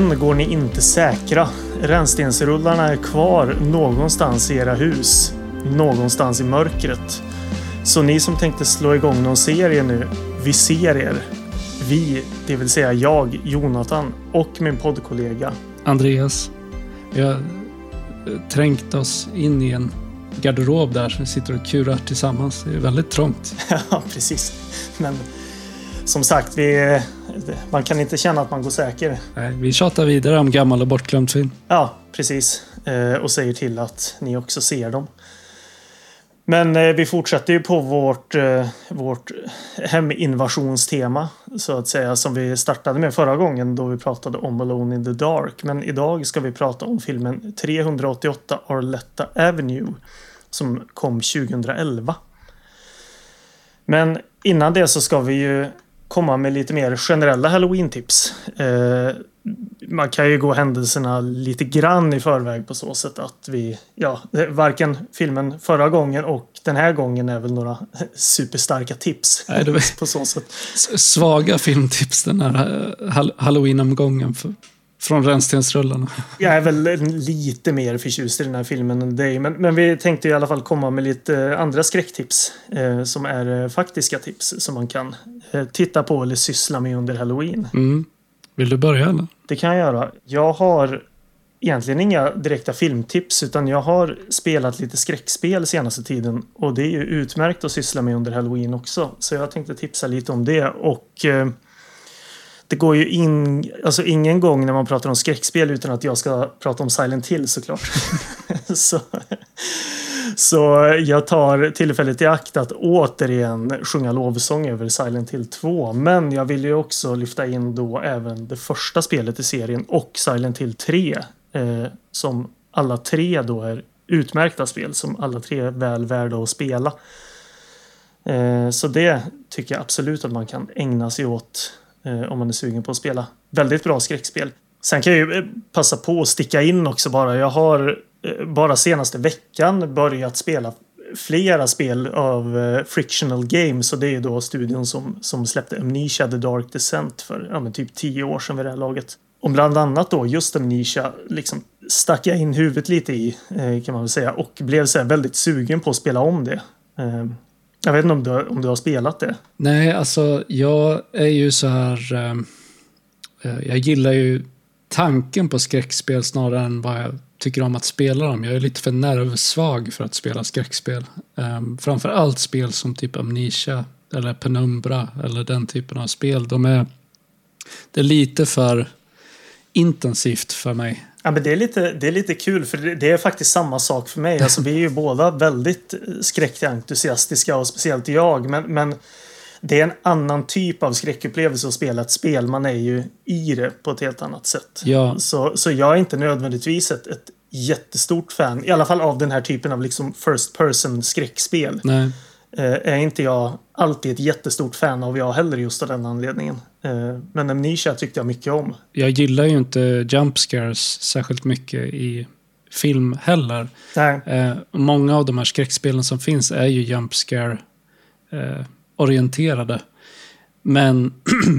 än går ni inte säkra. Rännstensrullarna är kvar någonstans i era hus. Någonstans i mörkret. Så ni som tänkte slå igång någon serie nu, vi ser er. Vi, det vill säga jag, Jonathan och min poddkollega. Andreas, vi har eh, trängt oss in i en garderob där, så vi sitter och kurar tillsammans. Det är väldigt trångt. ja, precis. Men som sagt, vi, man kan inte känna att man går säker. Nej, vi tjatar vidare om gammal och bortglömd film. Ja, precis. Eh, och säger till att ni också ser dem. Men eh, vi fortsätter ju på vårt, eh, vårt heminvasionstema så att säga som vi startade med förra gången då vi pratade om Alone in the Dark. Men idag ska vi prata om filmen 388 Arletta Avenue som kom 2011. Men innan det så ska vi ju komma med lite mer generella halloween-tips. Eh, man kan ju gå händelserna lite grann i förväg på så sätt att vi, ja, varken filmen förra gången och den här gången är väl några superstarka tips. Nej, det var på så sätt. Svaga filmtips den här eh, halloween-omgången. Från rännstensrullarna. Jag är väl lite mer förtjust i den här filmen än dig. Men, men vi tänkte i alla fall komma med lite andra skräcktips. Eh, som är eh, faktiska tips som man kan eh, titta på eller syssla med under halloween. Mm. Vill du börja eller? Det kan jag göra. Jag har egentligen inga direkta filmtips utan jag har spelat lite skräckspel senaste tiden. Och det är ju utmärkt att syssla med under halloween också. Så jag tänkte tipsa lite om det. Och... Eh, det går ju in, alltså ingen gång när man pratar om skräckspel utan att jag ska prata om Silent Hill såklart. så, så jag tar tillfället i akt att återigen sjunga lovsång över Silent Hill 2. Men jag vill ju också lyfta in då även det första spelet i serien och Silent Hill 3. Eh, som alla tre då är utmärkta spel som alla tre är väl värda att spela. Eh, så det tycker jag absolut att man kan ägna sig åt Eh, om man är sugen på att spela. Väldigt bra skräckspel. Sen kan jag ju eh, passa på att sticka in också bara. Jag har eh, bara senaste veckan börjat spela flera spel av Frictional Games och det är då studion som, som släppte Amnesia The Dark Descent för ja, typ tio år sedan vid det här laget. Och bland annat då just Amnesia liksom stack jag in huvudet lite i kan man väl säga och blev så väldigt sugen på att spela om det. Jag vet inte om du, om du har spelat det? Nej, alltså jag är ju så här... Eh, eh, jag gillar ju tanken på skräckspel snarare än vad jag tycker om att spela dem. Jag är lite för nervsvag för att spela skräckspel. Eh, framför allt spel som typ Amnesia eller Penumbra eller den typen av spel. De är, det är lite för intensivt för mig. Ja, men det, är lite, det är lite kul för det är faktiskt samma sak för mig. Alltså, vi är ju båda väldigt skräckentusiastiska och speciellt jag. Men, men det är en annan typ av skräckupplevelse att spela ett spel. Man är ju i det på ett helt annat sätt. Ja. Så, så jag är inte nödvändigtvis ett, ett jättestort fan, i alla fall av den här typen av liksom first person skräckspel. Nej. Eh, är inte jag alltid ett jättestort fan av jag heller just av den anledningen. Eh, men Amnesia tyckte jag mycket om. Jag gillar ju inte jump scares särskilt mycket i film heller. Nej. Eh, många av de här skräckspelen som finns är ju jump scare orienterade. Men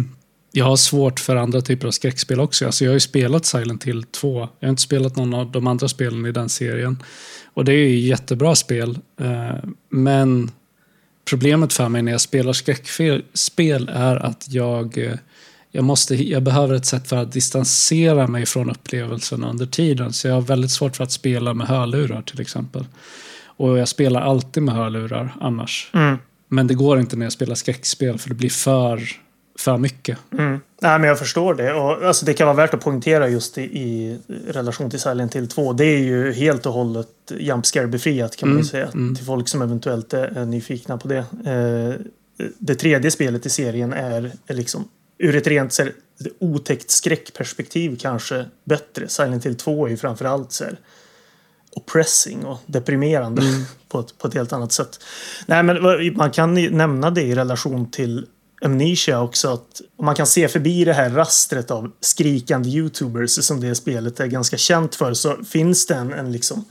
jag har svårt för andra typer av skräckspel också. Alltså jag har ju spelat Silent Hill 2. Jag har inte spelat någon av de andra spelen i den serien. Och det är ju jättebra spel. Men problemet för mig när jag spelar skräckspel är att jag, eh, jag, måste, jag behöver ett sätt för att distansera mig från upplevelsen under tiden. Så jag har väldigt svårt för att spela med hörlurar till exempel. Och jag spelar alltid med hörlurar annars. Mm. Men det går inte när jag spelar skräckspel för det blir för för mycket. Mm. Nej, men jag förstår det. Och, alltså, det kan vara värt att poängtera just i, i relation till Silent Hill 2. Det är ju helt och hållet jump befriat kan man mm. säga. Mm. Till folk som eventuellt är, nyfikna på det. Eh, det tredje spelet i serien är, är liksom ur ett rent så här, otäckt skräckperspektiv kanske bättre. Silent Hill 2 är ju framförallt så här, oppressing och deprimerande mm. på, ett, på ett helt annat sätt. Nej, men man kan nämna det i relation till Amnesia också att man kan se förbi det här rastret av skrikande YouTubers som det spelet är ganska känt för så finns det en, en liksom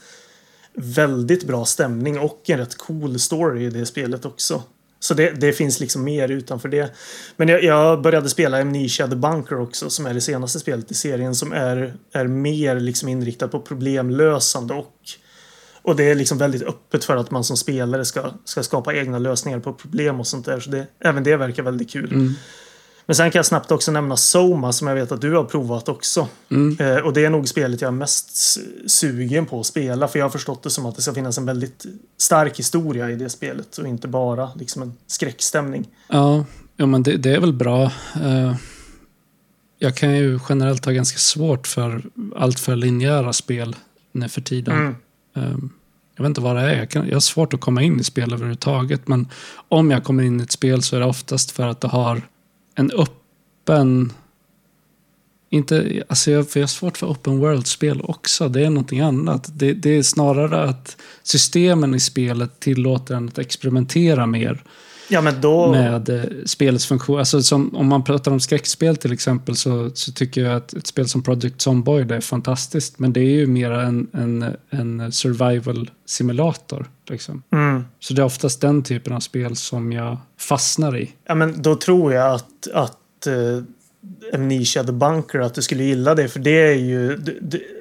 väldigt bra stämning och en rätt cool story i det spelet också. Så det, det finns liksom mer utanför det. Men jag, jag började spela Amnesia The Bunker också som är det senaste spelet i serien som är, är mer liksom inriktat på problemlösande och och det är liksom väldigt öppet för att man som spelare ska, ska skapa egna lösningar på problem och sånt där. Så det, även det verkar väldigt kul. Mm. Men sen kan jag snabbt också nämna Soma som jag vet att du har provat också. Mm. Eh, och det är nog spelet jag är mest sugen på att spela. För jag har förstått det som att det ska finnas en väldigt stark historia i det spelet. Och inte bara liksom en skräckstämning. Ja, ja men det, det är väl bra. Eh, jag kan ju generellt ha ganska svårt för allt för linjära spel nu för tiden. Mm. Ehm, jag vet inte vad det är. Jag, kan, jag har svårt att komma in i spel överhuvudtaget. Men om jag kommer in i ett spel så är det oftast för att det har en öppen... Inte, alltså jag, för jag har svårt för open world-spel också. Det är någonting annat. Det, det är snarare att systemen i spelet tillåter en att experimentera mer Ja men då... med eh, spelets funktion. Alltså som, om man pratar om skräckspel till exempel så, så tycker jag att ett spel som Project Zomboid är fantastiskt. Men det är ju mer en, en, en survival simulator. Liksom. Mm. Så det är oftast den typen av spel som jag fastnar i. Ja men då tror jag att, att Amnesia the Bunker, att du skulle gilla det. För det är ju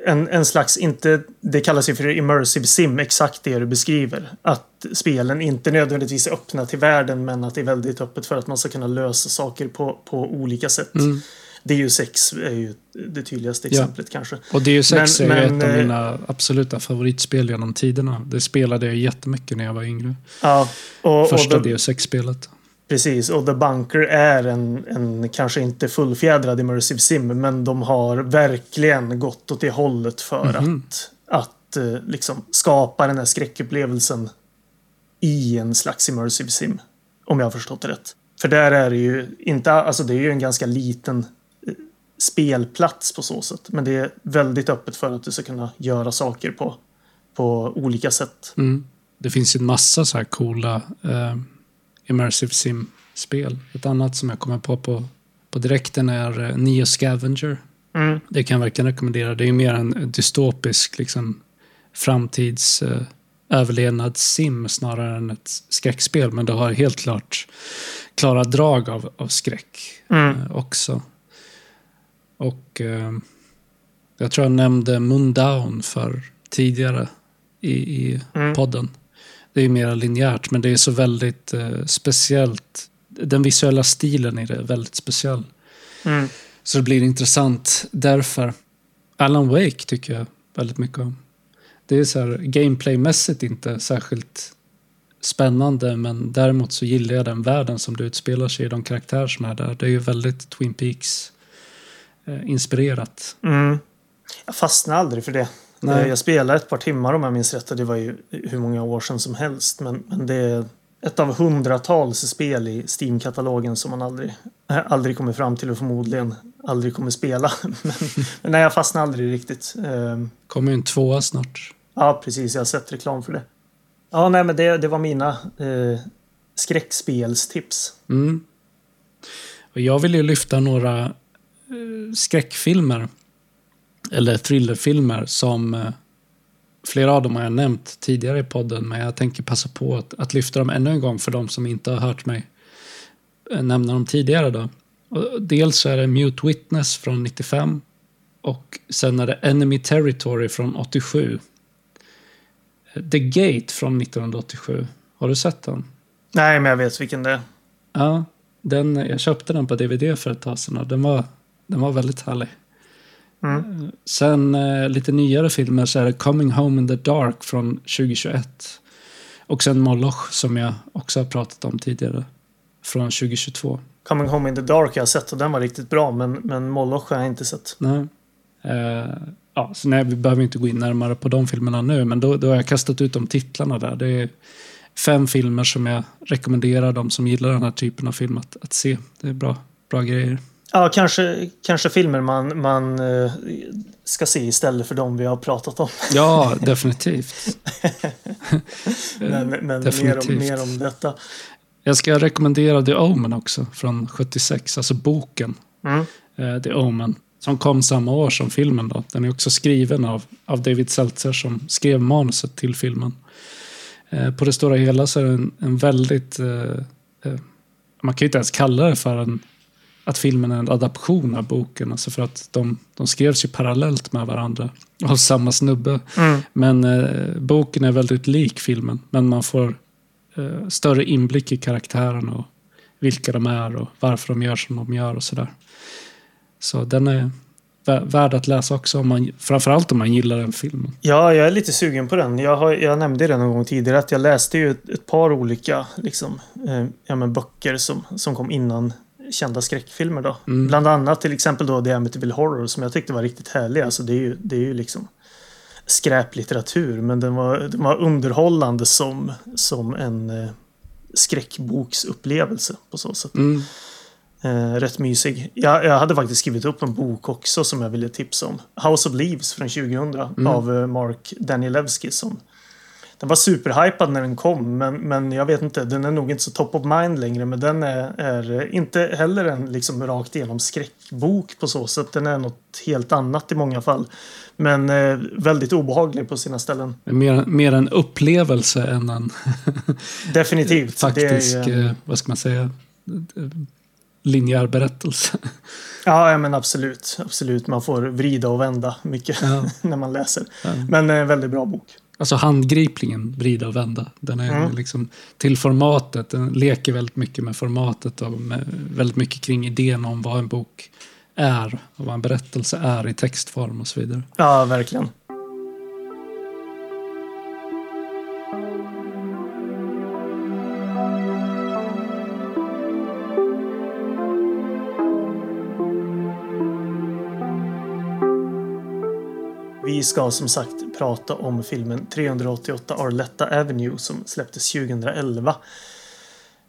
en, en slags, inte, det kallas ju för immersive sim, exakt det du beskriver. Att spelen inte nödvändigtvis är öppna till världen men att det är väldigt öppet för att man ska kunna lösa saker på, på olika sätt. Mm. Det är ju det tydligaste Ja. exemplet kanske. Och det är ju sex Men- är ju men, ett av eh, mina absoluta favoritspel genom tiderna. Det spelade jag jättemycket när jag var yngre. Ja, och, Första och the, Deus Ex-spelet. Precis, och The Bunker är en, en kanske inte fullfjädrad immersive sim, men de har verkligen gått åt det hållet för Mhm. att, att eh, liksom skapa den här skräckupplevelsen i en slags immersive sim. Om jag har förstått det rätt. För där är det ju inte, alltså det är ju en ganska liten eh, spelplats på så sätt. Men det är väldigt öppet för att du ska kunna göra saker på, på olika sätt. Mm. Det finns ju en massa så här coola eh, immersive sim-spel. Ett annat som jag kommer på på, på direkten är eh, Neo Scavenger. Mm. Det kan jag verkligen rekommendera. Det är mer en dystopisk liksom, framtids eh, överlevnadssim snarare än ett skräckspel. Men det har helt klart klara drag av, av skräck Mm. eh, också. Och eh, jag tror jag nämnde Mundown för tidigare i, i Mm. podden. Det är mer linjärt, men det är så väldigt eh, speciellt. Den visuella stilen i det är väldigt speciell. Mm. Så det blir intressant därför. Alan Wake tycker jag väldigt mycket om. Det är så här gameplaymässigt inte särskilt spännande men däremot så gillar jag den världen som det utspelar sig i, de karaktärer som är där. Det är ju väldigt Twin Peaks eh, inspirerat. Mm. Jag fastnade aldrig för det. Nej. Eh, Jag spelade ett par timmar om jag minns rätt och det var ju hur många år sedan som helst. Men, men det är ett av hundratals spel i Steam-katalogen som man aldrig, eh, aldrig kommer fram till och förmodligen aldrig kommer spela. men, men nej, jag fastnade aldrig riktigt. Eh, Kommer ju en tvåa snart. Ja, precis. Jag har sett reklam för det. Ja, nej, men det, det var mina eh, skräckspelstips. Mm. Och jag vill ju lyfta några eh, skräckfilmer eller thrillerfilmer som eh, flera av dem har jag nämnt tidigare i podden men jag tänker passa på att, att lyfta dem ännu en gång för de som inte har hört mig eh, nämna dem tidigare. Då. Och dels så är det Mute Witness från 95 och sen är det Enemy Territory från 87. Eh, The Gate från 1987. Har du sett den? Nej, men jag vet vilken det är. Ja, den, jag köpte den på DVD för ett tag sedan och den var, den var väldigt härlig. Mm. Sen eh, lite nyare filmer så är det Coming Home in the Dark från 2021. Och sen Moloch som jag också har pratat om tidigare. Från 2022. Coming Home in the Dark har jag sett och den var riktigt bra, men, men Moloch har jag inte sett. Nej. Eh, ja, så nej, vi behöver inte gå in närmare på de filmerna nu, men då, då har jag kastat ut de titlarna där. Det är fem filmer som jag rekommenderar de som gillar den här typen av film att, att se. Det är bra, bra grejer. Ja, kanske, kanske filmer man, man eh, ska se istället för de vi har pratat om. Ja, definitivt. men men mer, om, definitivt. mer om detta. Jag ska rekommendera The Omen också, från 76, alltså boken Mm. eh, The Omen. Som kom samma år som filmen då. Den är också skriven av, av David Seltzer som skrev manuset till filmen. Eh, på det stora hela så är det en, en väldigt man kan ju inte ens kalla det för en, att filmen är en adaption av boken. Alltså för att de, de skrevs ju parallellt med varandra. Av samma snubbe. Mm. Men eh, boken är väldigt lik filmen. Men man får eh, större inblick i karaktären och vilka de är och varför de gör som de gör och sådär. Så den är vä- värd att läsa också. Om man, framförallt om man gillar den filmen. Ja, jag är lite sugen på den. Jag, har, jag nämnde det någon gång tidigare att jag läste ju ett, ett par olika liksom, eh, ja, men böcker som, som kom innan kända skräckfilmer. Då. Mm. Bland annat till exempel då The Amityville Horror som jag tyckte var riktigt härlig. Alltså, det, är ju, det är ju liksom skräplitteratur men den var, den var underhållande som, som en eh, skräckboksupplevelse på så sätt. Mm. Eh, rätt mysig. Jag, jag hade faktiskt skrivit upp en bok också som jag ville tipsa om. House of Leaves från 2000 av eh, Mark Danielewski. Som, den var superhypad när den kom men, men jag vet inte, den är nog inte så top of mind längre. Men den är, är inte heller en liksom rakt igenom skräckbok på så sätt. Den är något helt annat i många fall. Men eh, väldigt obehaglig på sina ställen. Mer, mer en upplevelse än en Definitivt. faktisk, är en- eh, vad ska man säga, linjär berättelse. Ja, men absolut. Absolut. Man får vrida och vända mycket Ja. när man läser. Ja. Men eh, väldigt bra bok. Alltså handgripligen vrida och vända. Den är Mm. liksom till formatet. Den leker väldigt mycket med formatet och med väldigt mycket kring idén om vad en bok är och vad en berättelse är i textform och så vidare. Ja, verkligen. Vi ska som sagt prata om filmen 388 Arletta Avenue som släpptes 2011.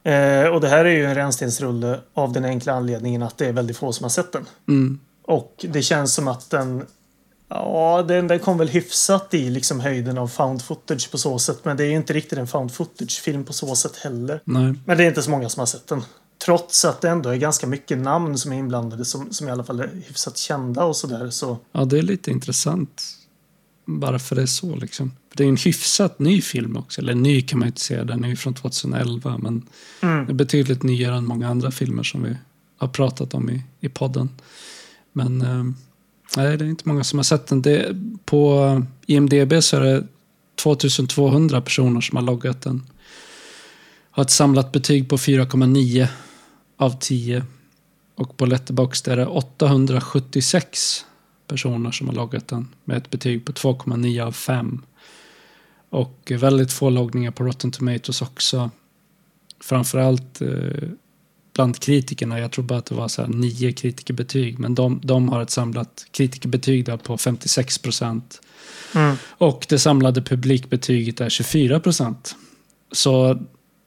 Eh, och det här är ju en rännstensrulle av den enkla anledningen att det är väldigt få som har sett den. Mm. Och det känns som att den Ja, den, den kom väl hyfsat i liksom höjden av found footage på så sätt. Men det är ju inte riktigt en found footage-film på så sätt heller. Nej. Men det är inte så många som har sett den. Trots att det ändå är ganska mycket namn som är inblandade som, som i alla fall är hyfsat kända och sådär. Så Ja, det är lite intressant. Varför det är så liksom. För Det är en hyfsat ny film också. Eller ny kan man inte säga. Den är ju från 2011. Men mm. det är betydligt nyare än många andra filmer som vi har pratat om i, i podden. Men eh, nej, det är inte många som har sett den. Det, på IMDB så är det 2200 personer som har loggat den. Har ett samlat betyg på 4,9 av 10. Och på Letterboxd är det 876 personer som har loggat den med ett betyg på 2,9 av 5. Och väldigt få loggningar på Rotten Tomatoes också. Framförallt eh, bland kritikerna. Jag tror bara att det var så här nio kritikerbetyg. Men de, de har ett samlat kritikerbetyg där på 56 procent. Mm. Och det samlade publikbetyget är 24 procent. Så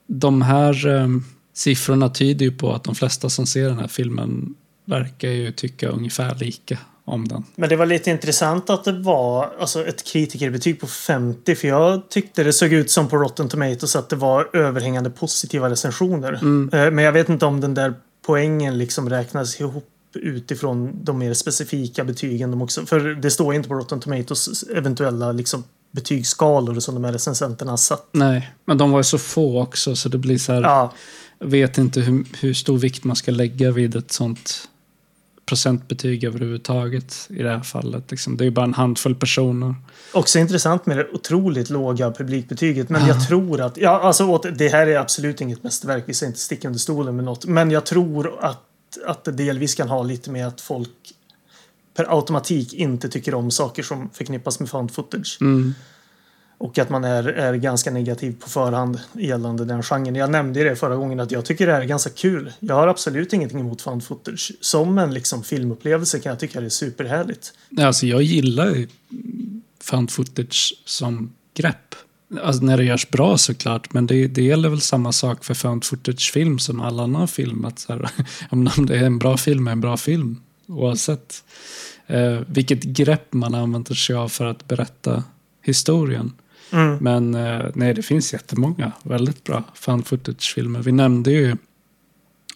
de här eh, siffrorna tyder ju på att de flesta som ser den här filmen verkar ju tycka ungefär lika om den. Men det var lite intressant att det var alltså, ett kritikerbetyg på 50. För jag tyckte det såg ut som på Rotten Tomatoes att det var överhängande positiva recensioner. Mm. Eh, Men jag vet inte om den där poängen liksom räknas ihop utifrån de mer specifika betygen. De också, för det står inte på Rotten Tomatoes eventuella liksom, betygsskalor som de här recensenterna satt. Nej, men de var ju så få också så det blir så här. Ja, Jag vet inte hur, hur stor vikt man ska lägga vid ett sånt procentbetyg överhuvudtaget i det här fallet. Liksom. Det är ju bara en handfull personer. Också intressant med det otroligt låga publikbetyget. Men jag tror att, ja alltså det här är absolut inget mästerverk. Vi ska inte sticka under stolen med något. Men jag tror att, att det delvis kan ha lite med att folk per automatik inte tycker om saker som förknippas med found footage. Mm. Och att man är, är ganska negativ på förhand gällande den genren. Jag nämnde det förra gången att jag tycker det här är ganska kul. Jag har absolut ingenting emot found footage. Som en liksom filmupplevelse kan jag tycka det är superhärligt. Alltså jag gillar ju found footage som grepp. Alltså när det görs bra såklart, men det, det gäller väl samma sak för found footage-film som all annan film. Att så här, om det är en bra film är en bra film, oavsett eh, vilket grepp man använder sig av för att berätta historien. Mm. Men eh, nej, det finns jättemånga väldigt bra found footage-filmer. Vi nämnde ju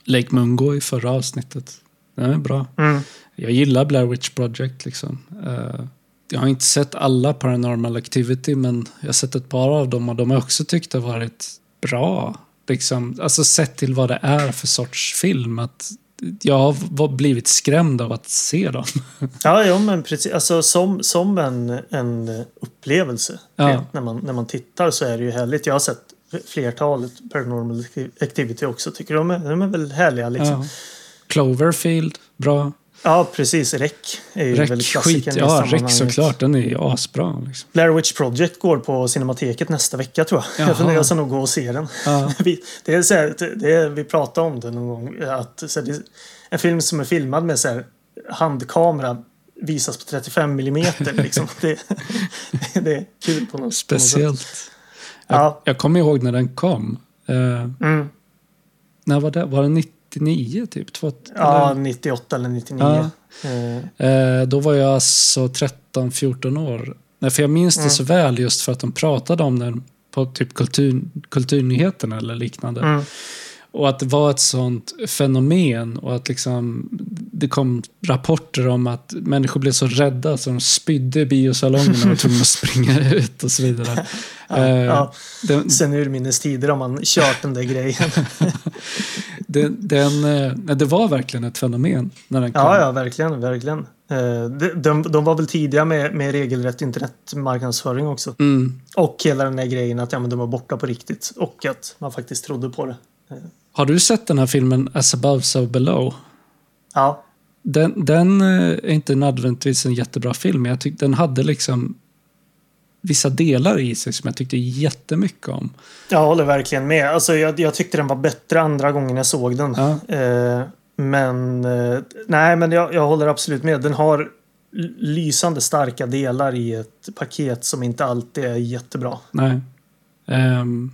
Lake Mungo i förra avsnittet. Den är bra. Mm. Jag gillar Blair Witch Project liksom. Eh, jag har inte sett alla Paranormal Activity men jag har sett ett par av dem och de har också tyckt har varit bra. Liksom, alltså sett till vad det är för sorts film. Att jag har blivit skrämd av att se dem. Ja, ja men precis. Alltså som, som en, en upplevelse. Ja. När, man, när man tittar så är det ju härligt. Jag har sett flertalet Paranormal Activity också. Tycker de är, de är väl härliga liksom. Ja. Cloverfield, bra. Ja, precis. Rec är ju Rec, väl skit. Ja, Rec såklart. Den är ju asbra. Liksom. Blair Witch Project går på Cinemateket nästa vecka tror jag. Jaha. Jag så nog gå och se den. Ja. Vi, det är så här, det är, vi pratade om det någon gång. Att, så här, en film som är filmad med så här, handkamera visas på 35 millimeter. Liksom. det, det är kul på något, något sätt. Speciellt. Jag, Ja. jag kommer ihåg när den kom. Eh, Mm. när var det? Var det 99 typ? Två, Ja, eller? 98 eller 99. Ja. Eh, då var jag alltså 13-14 år. Nej, för jag minns det Mm. så väl just för att de pratade om den på typ kultur, kulturnyheterna eller liknande. Och att det var ett sånt fenomen och att liksom det kom rapporter om att människor blev så rädda så de spydde i biosalongerna och var tvungna att springa ut och så vidare. Ja, Eh, ja. Den, Sen urminnes tider har man kört den där grejen. den, den, eh, det var verkligen ett fenomen när den kom. Ja, ja, verkligen, verkligen. Eh, de, de, de var väl tidiga med, med regelrätt internetmarknadsföring också. Mm. Och hela den där grejen att ja, men de var borta på riktigt. Och att man faktiskt trodde på det. Har du sett den här filmen As above so below? Ja, Den, den eh, är inte nödvändigtvis en jättebra film, men jag tyckte den hade liksom vissa delar i sig som jag tyckte jättemycket om. jag håller verkligen med. Alltså, jag, jag tyckte den var bättre andra gången jag såg den. Ja. Eh, men eh, nej, men jag, jag håller absolut med. Den har lysande starka delar i ett paket som inte alltid är jättebra. Nej. Ehm,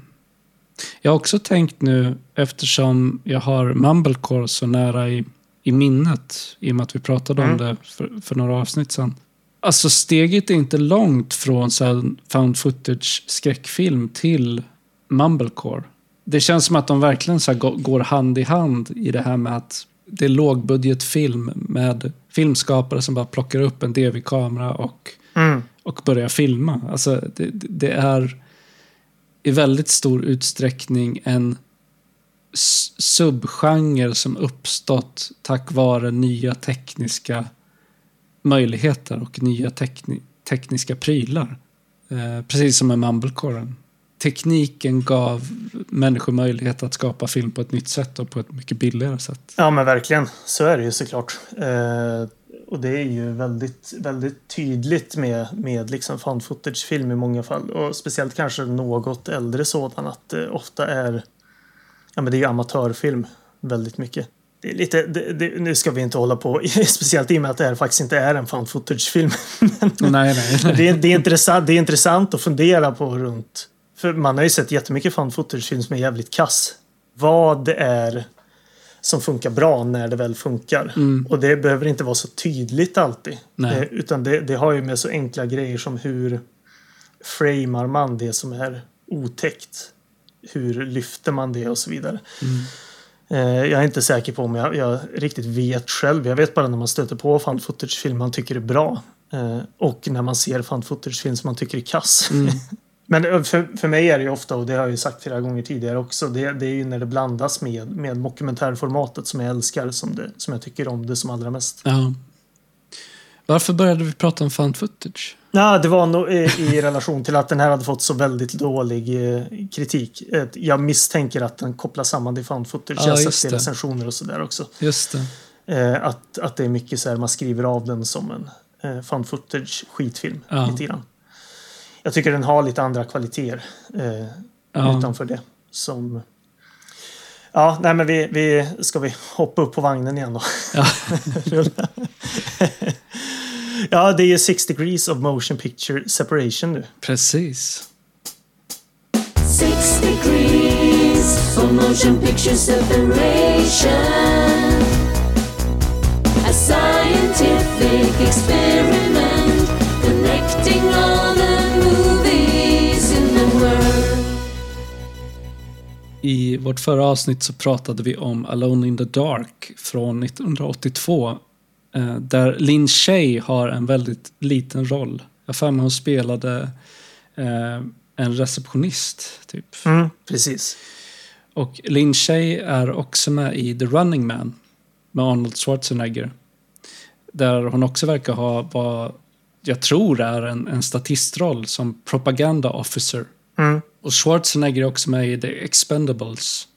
jag har också tänkt nu, eftersom jag har Mumblecore så nära i, i minnet, i och med att vi pratade om Mm. det för, för några avsnitt sedan. Alltså steget är inte långt från så found footage skräckfilm till Mumblecore. Det känns som att de verkligen så går hand i hand i det här med att det är lågbudgetfilm med filmskapare som bara plockar upp en DV-kamera och Mm. och börja filma. Alltså, det, det är i väldigt stor utsträckning en subgenre som uppstått tack vare nya tekniska möjligheter och nya tekni tekniska prylar. Eh, precis som med Mumblecoren. Tekniken gav människor möjlighet att skapa film på ett nytt sätt och på ett mycket billigare sätt. Ja men verkligen, så är det ju såklart. Eh, och det är ju väldigt, väldigt tydligt med, med liksom found footage-film i många fall. Och speciellt kanske något äldre sådan att det ofta är, ja men det är ju amatörfilm väldigt mycket. Det är lite, det, det, nu ska vi inte hålla på, speciellt i och med att det här faktiskt inte är en found footage-film. nej, nej. nej. det, är, det, är intressant, det är intressant att fundera på runt. För man har ju sett jättemycket found footage-film som är jävligt kass. Vad är som funkar bra när det väl funkar. Mm. Och det behöver inte vara så tydligt alltid. Nej. Eh, utan det, det har ju med så enkla grejer som hur framar man det som är otäckt. Hur lyfter man det och så vidare. Mm. Eh, jag är inte säker på om jag, jag riktigt vet själv. Jag vet bara när man stöter på found footage-film man tycker är bra. Eh, och när man ser found footage-film som man tycker är kass. Mm. Men för, för mig är det ju ofta, och det har jag ju sagt flera gånger tidigare också, det, det är ju när det blandas med, med dokumentärformatet som jag älskar, som, det, som jag tycker om det som allra mest. Ja. Varför började vi prata om found footage? Ja, det var nog i, i relation till att den här hade fått så väldigt dålig eh, kritik. Eh, Jag misstänker att den kopplar samman till found footage. Ja, jag har sett recensioner och sådär också. Just det. Eh, att, att det är mycket så här, man skriver av den som en eh, found footage skitfilm. Ja. Lite grann. Jag tycker den har lite andra kvaliteter eh, Ja. utanför det. Som... Ja, nej men vi, vi ska vi hoppa upp på vagnen igen då. Ja. ja, det är 6 degrees of motion picture separation nu. Precis. Six degrees of motion picture separation. A scientific experiment connecting I vårt förra avsnitt så pratade vi om Alone in the Dark från 1982. eh, Där Lin Shay har en väldigt liten roll. Jag för mig hon spelade eh, en receptionist, typ. Mm, precis. Och Lin Shay är också med i The Running Man med Arnold Schwarzenegger. Där hon också verkar ha vad jag tror är en, en statistroll som propaganda officer. Mm. Och Schwarzenegger är också med i The Expendables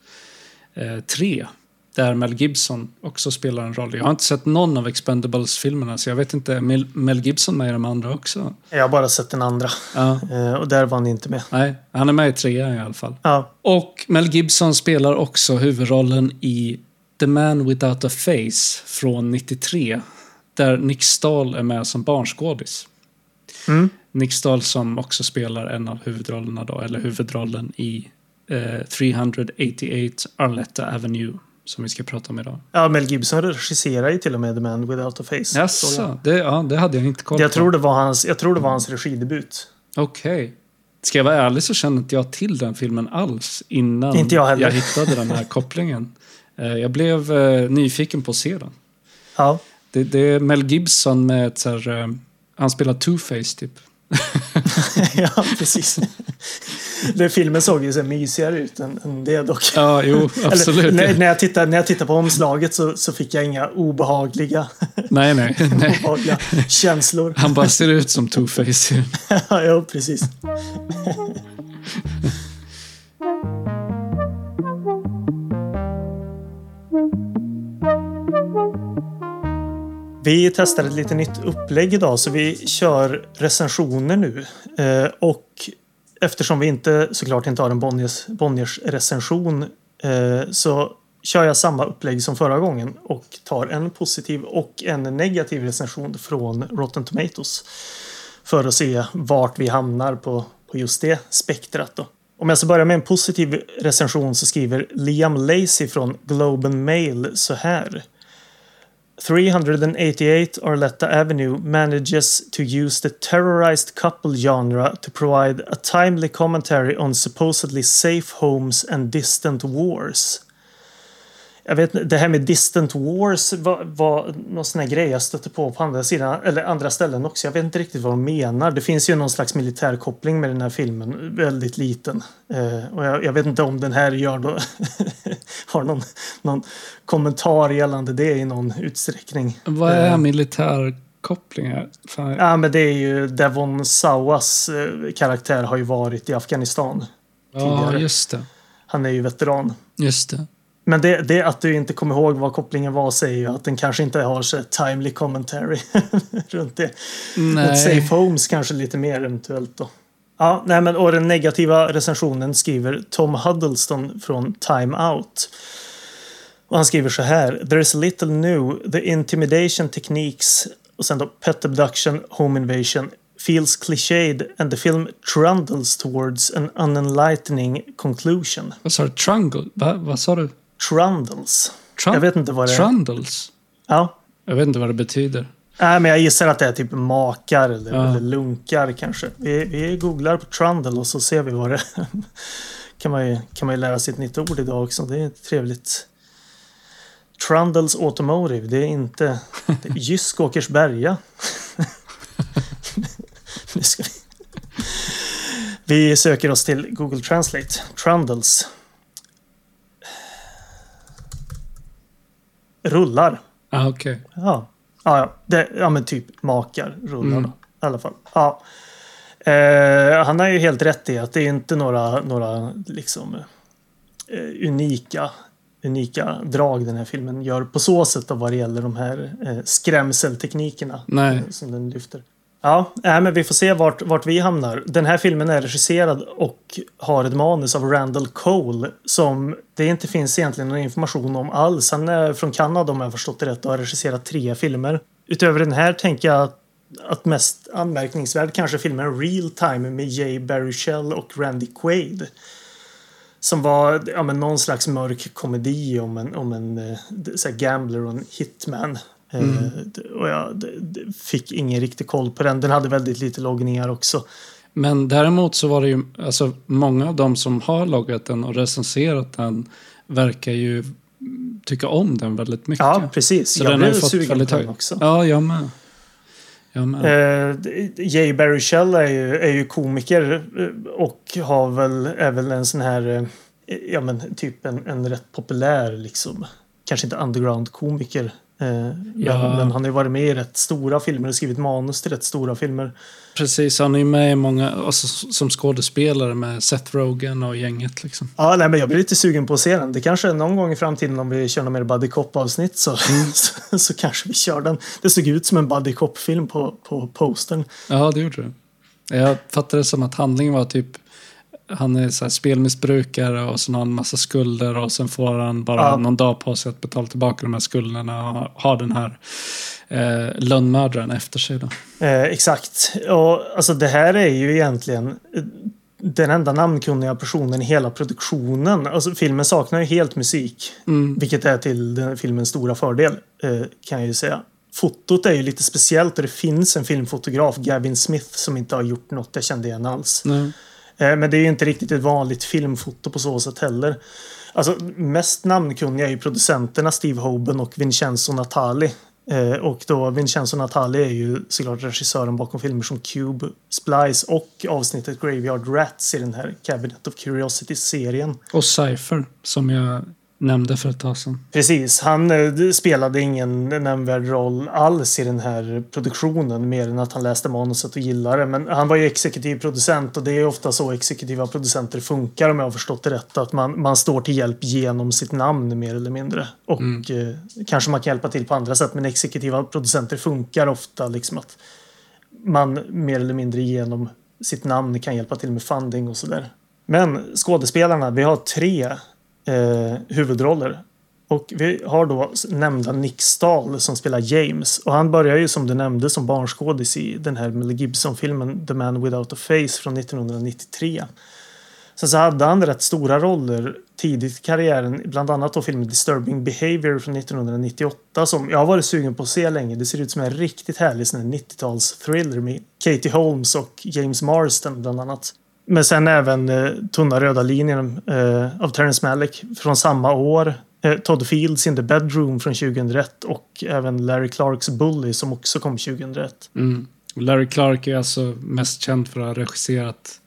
eh, 3. Där Mel Gibson också spelar en roll. Jag har inte sett någon av Expendables-filmerna så jag vet inte. är Mel, Mel Gibson med i de andra också? Jag har bara sett den andra. Ja, Eh, och där var han inte med. nej, han är med i trean i alla fall. Ja, Och Mel Gibson spelar också huvudrollen i The Man Without a Face från 93. Där Nick Stahl är med som barnskådis. Mm. Nick Stahl som också spelar en av huvudrollerna då, eller huvudrollen i eh, 388 Arletta Avenue som vi ska prata om idag. ja Mel Gibson regisserar ju till och med The Man Without a Face. Jag. Jaså, det, ja, det hade jag inte koll Jag på. tror, det var hans, jag tror det var hans regidebut. Okej. Ska jag vara ärlig så kände inte jag till den filmen alls innan Inte jag heller. hittade den här kopplingen. Eh, Jag blev eh, nyfiken på att se den. Ja. Det, det är Mel Gibson med ett så här, eh, han spelar two-face typ. ja, precis. Den filmen såg ju så mysigare ut än, än det dock. Ja, jo, absolut. Eller, när, när, jag tittar, när jag tittar på omslaget så, så fick jag inga obehagliga, Nej, nej, nej. obehagliga känslor. Han bara ser ut som two-face. ja, precis. Vi testar ett lite nytt upplägg idag så vi kör recensioner nu. Eh, och eftersom vi inte såklart inte har en Bonniers, Bonniers recension eh, så kör jag samma upplägg som förra gången och tar en positiv och en negativ recension från Rotten Tomatoes. För att se vart vi hamnar på, på just det spektrat. Då. Om jag ska börja med en positiv recension så skriver Liam Lacey från Globe and Mail så här. 388 Arletta Avenue manages to use the terrorized couple genre to provide a timely commentary on supposedly safe homes and distant wars. Jag vet det här med distant wars var, var någon sån här grej jag stötte på på andra sidan, eller andra ställen också. Jag vet inte riktigt vad de menar. Det finns ju någon slags militärkoppling med den här filmen, väldigt liten. Eh, och jag, jag vet inte om den här gör då, har någon, någon kommentar gällande det i någon utsträckning. Vad är militärkopplingar? Fan, Ja, men det är ju Devon Sawas eh, karaktär har ju varit i Afghanistan. ja, tidigare. just det. Han är ju veteran. Just det. Men det, det att du inte kommer ihåg vad kopplingen var säger ju att den kanske inte har så timely commentary runt det. Nej. Safe Homes kanske lite mer eventuellt då. Ja, nej men och den negativa recensionen skriver Tom Huddleston från Time Out. Och han skriver så här. There is little new. The intimidation techniques och sen då pet abduction, home invasion feels cliched and the film trundles towards an unenlightening conclusion. Vad sa du? Trungle? Va? Vad sa du? Trundles. Trun- Jag vet inte vad det är. Trundles? Ja. Jag vet inte vad det betyder. Nej, men jag gissar att det är typ makar eller, Ja. eller lunkar kanske. Vi, vi googlar på Trundle och så ser vi vad det kan man ju, kan man ju lära sig ett nytt ord idag också. Det är trevligt. Trundles Automotive, det är inte det är Jysk Åkersberga. vi söker oss till Google Translate. Trundles. Rullar. Ah, okej. Ja, ja, ja. Det, ja men typ makar rullar Mm. i alla fall. Ja. Eh, han har ju helt rätt i att det är inte några, några liksom eh, unika, unika drag den här filmen gör på så sätt vad det gäller de här eh, skrämselteknikerna eh, som den lyfter. Ja, äh, men vi får se vart, vart vi hamnar. Den här filmen är regisserad och har ett manus av Randall Cole som det inte finns egentligen någon information om alls. Han är från Kanada om jag har förstått det rätt och har regisserat tre filmer. Utöver den här tänker jag att, att mest anmärkningsvärd kanske filmen Real Time med Jay Baruchel och Randy Quaid. Som var ja, men någon slags mörk komedi om en, om en eh, så här gambler och en hitman. Eh, d- och jag fick ingen riktig koll på den. Den hade väldigt lite loggningar också. Men däremot så var det ju, alltså många av de som har loggat den och recenserat den verkar ju tycka om den väldigt mycket. Ja, precis. Så jag blev sugen väldigt på den också. Ja, jag med. Jag med. Eh, Jay Baruchel är ju, är ju komiker eh, och har väl, är väl en sån här... eh, eh, ja men typ en, en rätt populär liksom, kanske inte underground-komiker. Eh, Ja. men, men han har ju varit med i rätt stora filmer och skrivit manus till rätt stora filmer. Precis, han är ju med i många, alltså, som skådespelare med Seth Rogen och gänget liksom. Ja, nej, men jag blir lite sugen på att se den. Det kanske är någon gång i framtiden om vi kör någon mer Buddy Cop-avsnitt så, så, så kanske vi kör den. Det såg ut som en Buddy Cop-film på, på postern. Ja, det gjorde det. Jag fattade det som att handlingen var typ han är så här spelmissbrukare och sen har han massa skulder och sen får han bara Ja. någon dag på sig att betala tillbaka de här skulderna och ha den här eh, lönnmördaren efter sig. Då. Eh, exakt. Och alltså det här är ju egentligen eh, den enda namnkunniga personen i hela produktionen. Alltså filmen saknar ju helt musik. Vilket är till den filmens stora fördel, eh, kan jag ju säga. Fotot är ju lite speciellt och det finns en filmfotograf, Gavin Smith, som inte har gjort något jag kände igen alls. Nej. Eh, men det är inte riktigt ett vanligt filmfoto på så sätt heller. Alltså, mest namnkunniga är ju producenterna Steve Hoban och Vincenzo Natali. Eh, och då Vincenzo Natali är ju såklart regissören bakom filmer som Cube, Splice och avsnittet Graveyard Rats i den här Cabinet of Curiosity-serien. Och Cypher, som jag nämnde för ett tag sedan. Precis, han eh, spelade ingen nämnvärd roll alls i den här produktionen mer än att han läste manuset och gillade det. Men han var ju exekutiv producent och det är ofta så exekutiva producenter funkar om jag har förstått det rätt. Att man, man står till hjälp genom sitt namn mer eller mindre. Och eh, kanske man kan hjälpa till på andra sätt men exekutiva producenter funkar ofta liksom att man mer eller mindre genom sitt namn kan hjälpa till med funding och sådär. Men skådespelarna, vi har tre eh, huvudroller. Och vi har då nämnda Nick Stahl som spelar James. Och han börjar ju som du nämnde som barnskådis i den här Mel Gibson-filmen The Man Without a Face från 1993. Sen så hade han rätt stora roller tidigt i karriären, bland annat då filmen Disturbing Behavior från 1998 som jag har varit sugen på att se länge. Det ser ut som en riktigt härlig 90-tals thriller med Katie Holmes och James Marston bland annat. Men sen även eh, Tunna röda linjen eh, av Terrence Malick från samma år. Eh, Todd Fields in the Bedroom från 2001 och även Larry Clarks Bully som också kom 2001. Mm. Larry Clark är alltså mest känd för att ha regisserat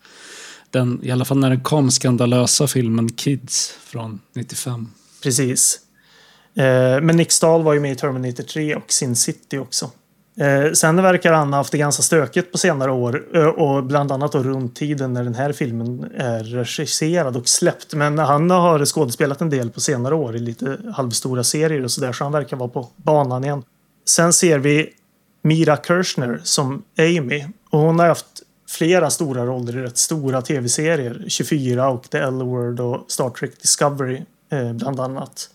den, i alla fall när den kom, skandalösa filmen Kids från 95. Precis. Eh, men Nick Stahl var ju med i Terminator 3 och Sin City också. Eh, sen verkar han ha haft det ganska stökigt på senare år eh, och bland annat då runt tiden när den här filmen är regisserad och släppt. Men han har skådespelat en del på senare år i lite halvstora serier och sådär så han verkar vara på banan igen. Sen ser vi Mira Kirshner som Amy och hon har haft flera stora roller i rätt stora tv-serier. 24 och The L-Word och Star Trek Discovery eh, bland annat.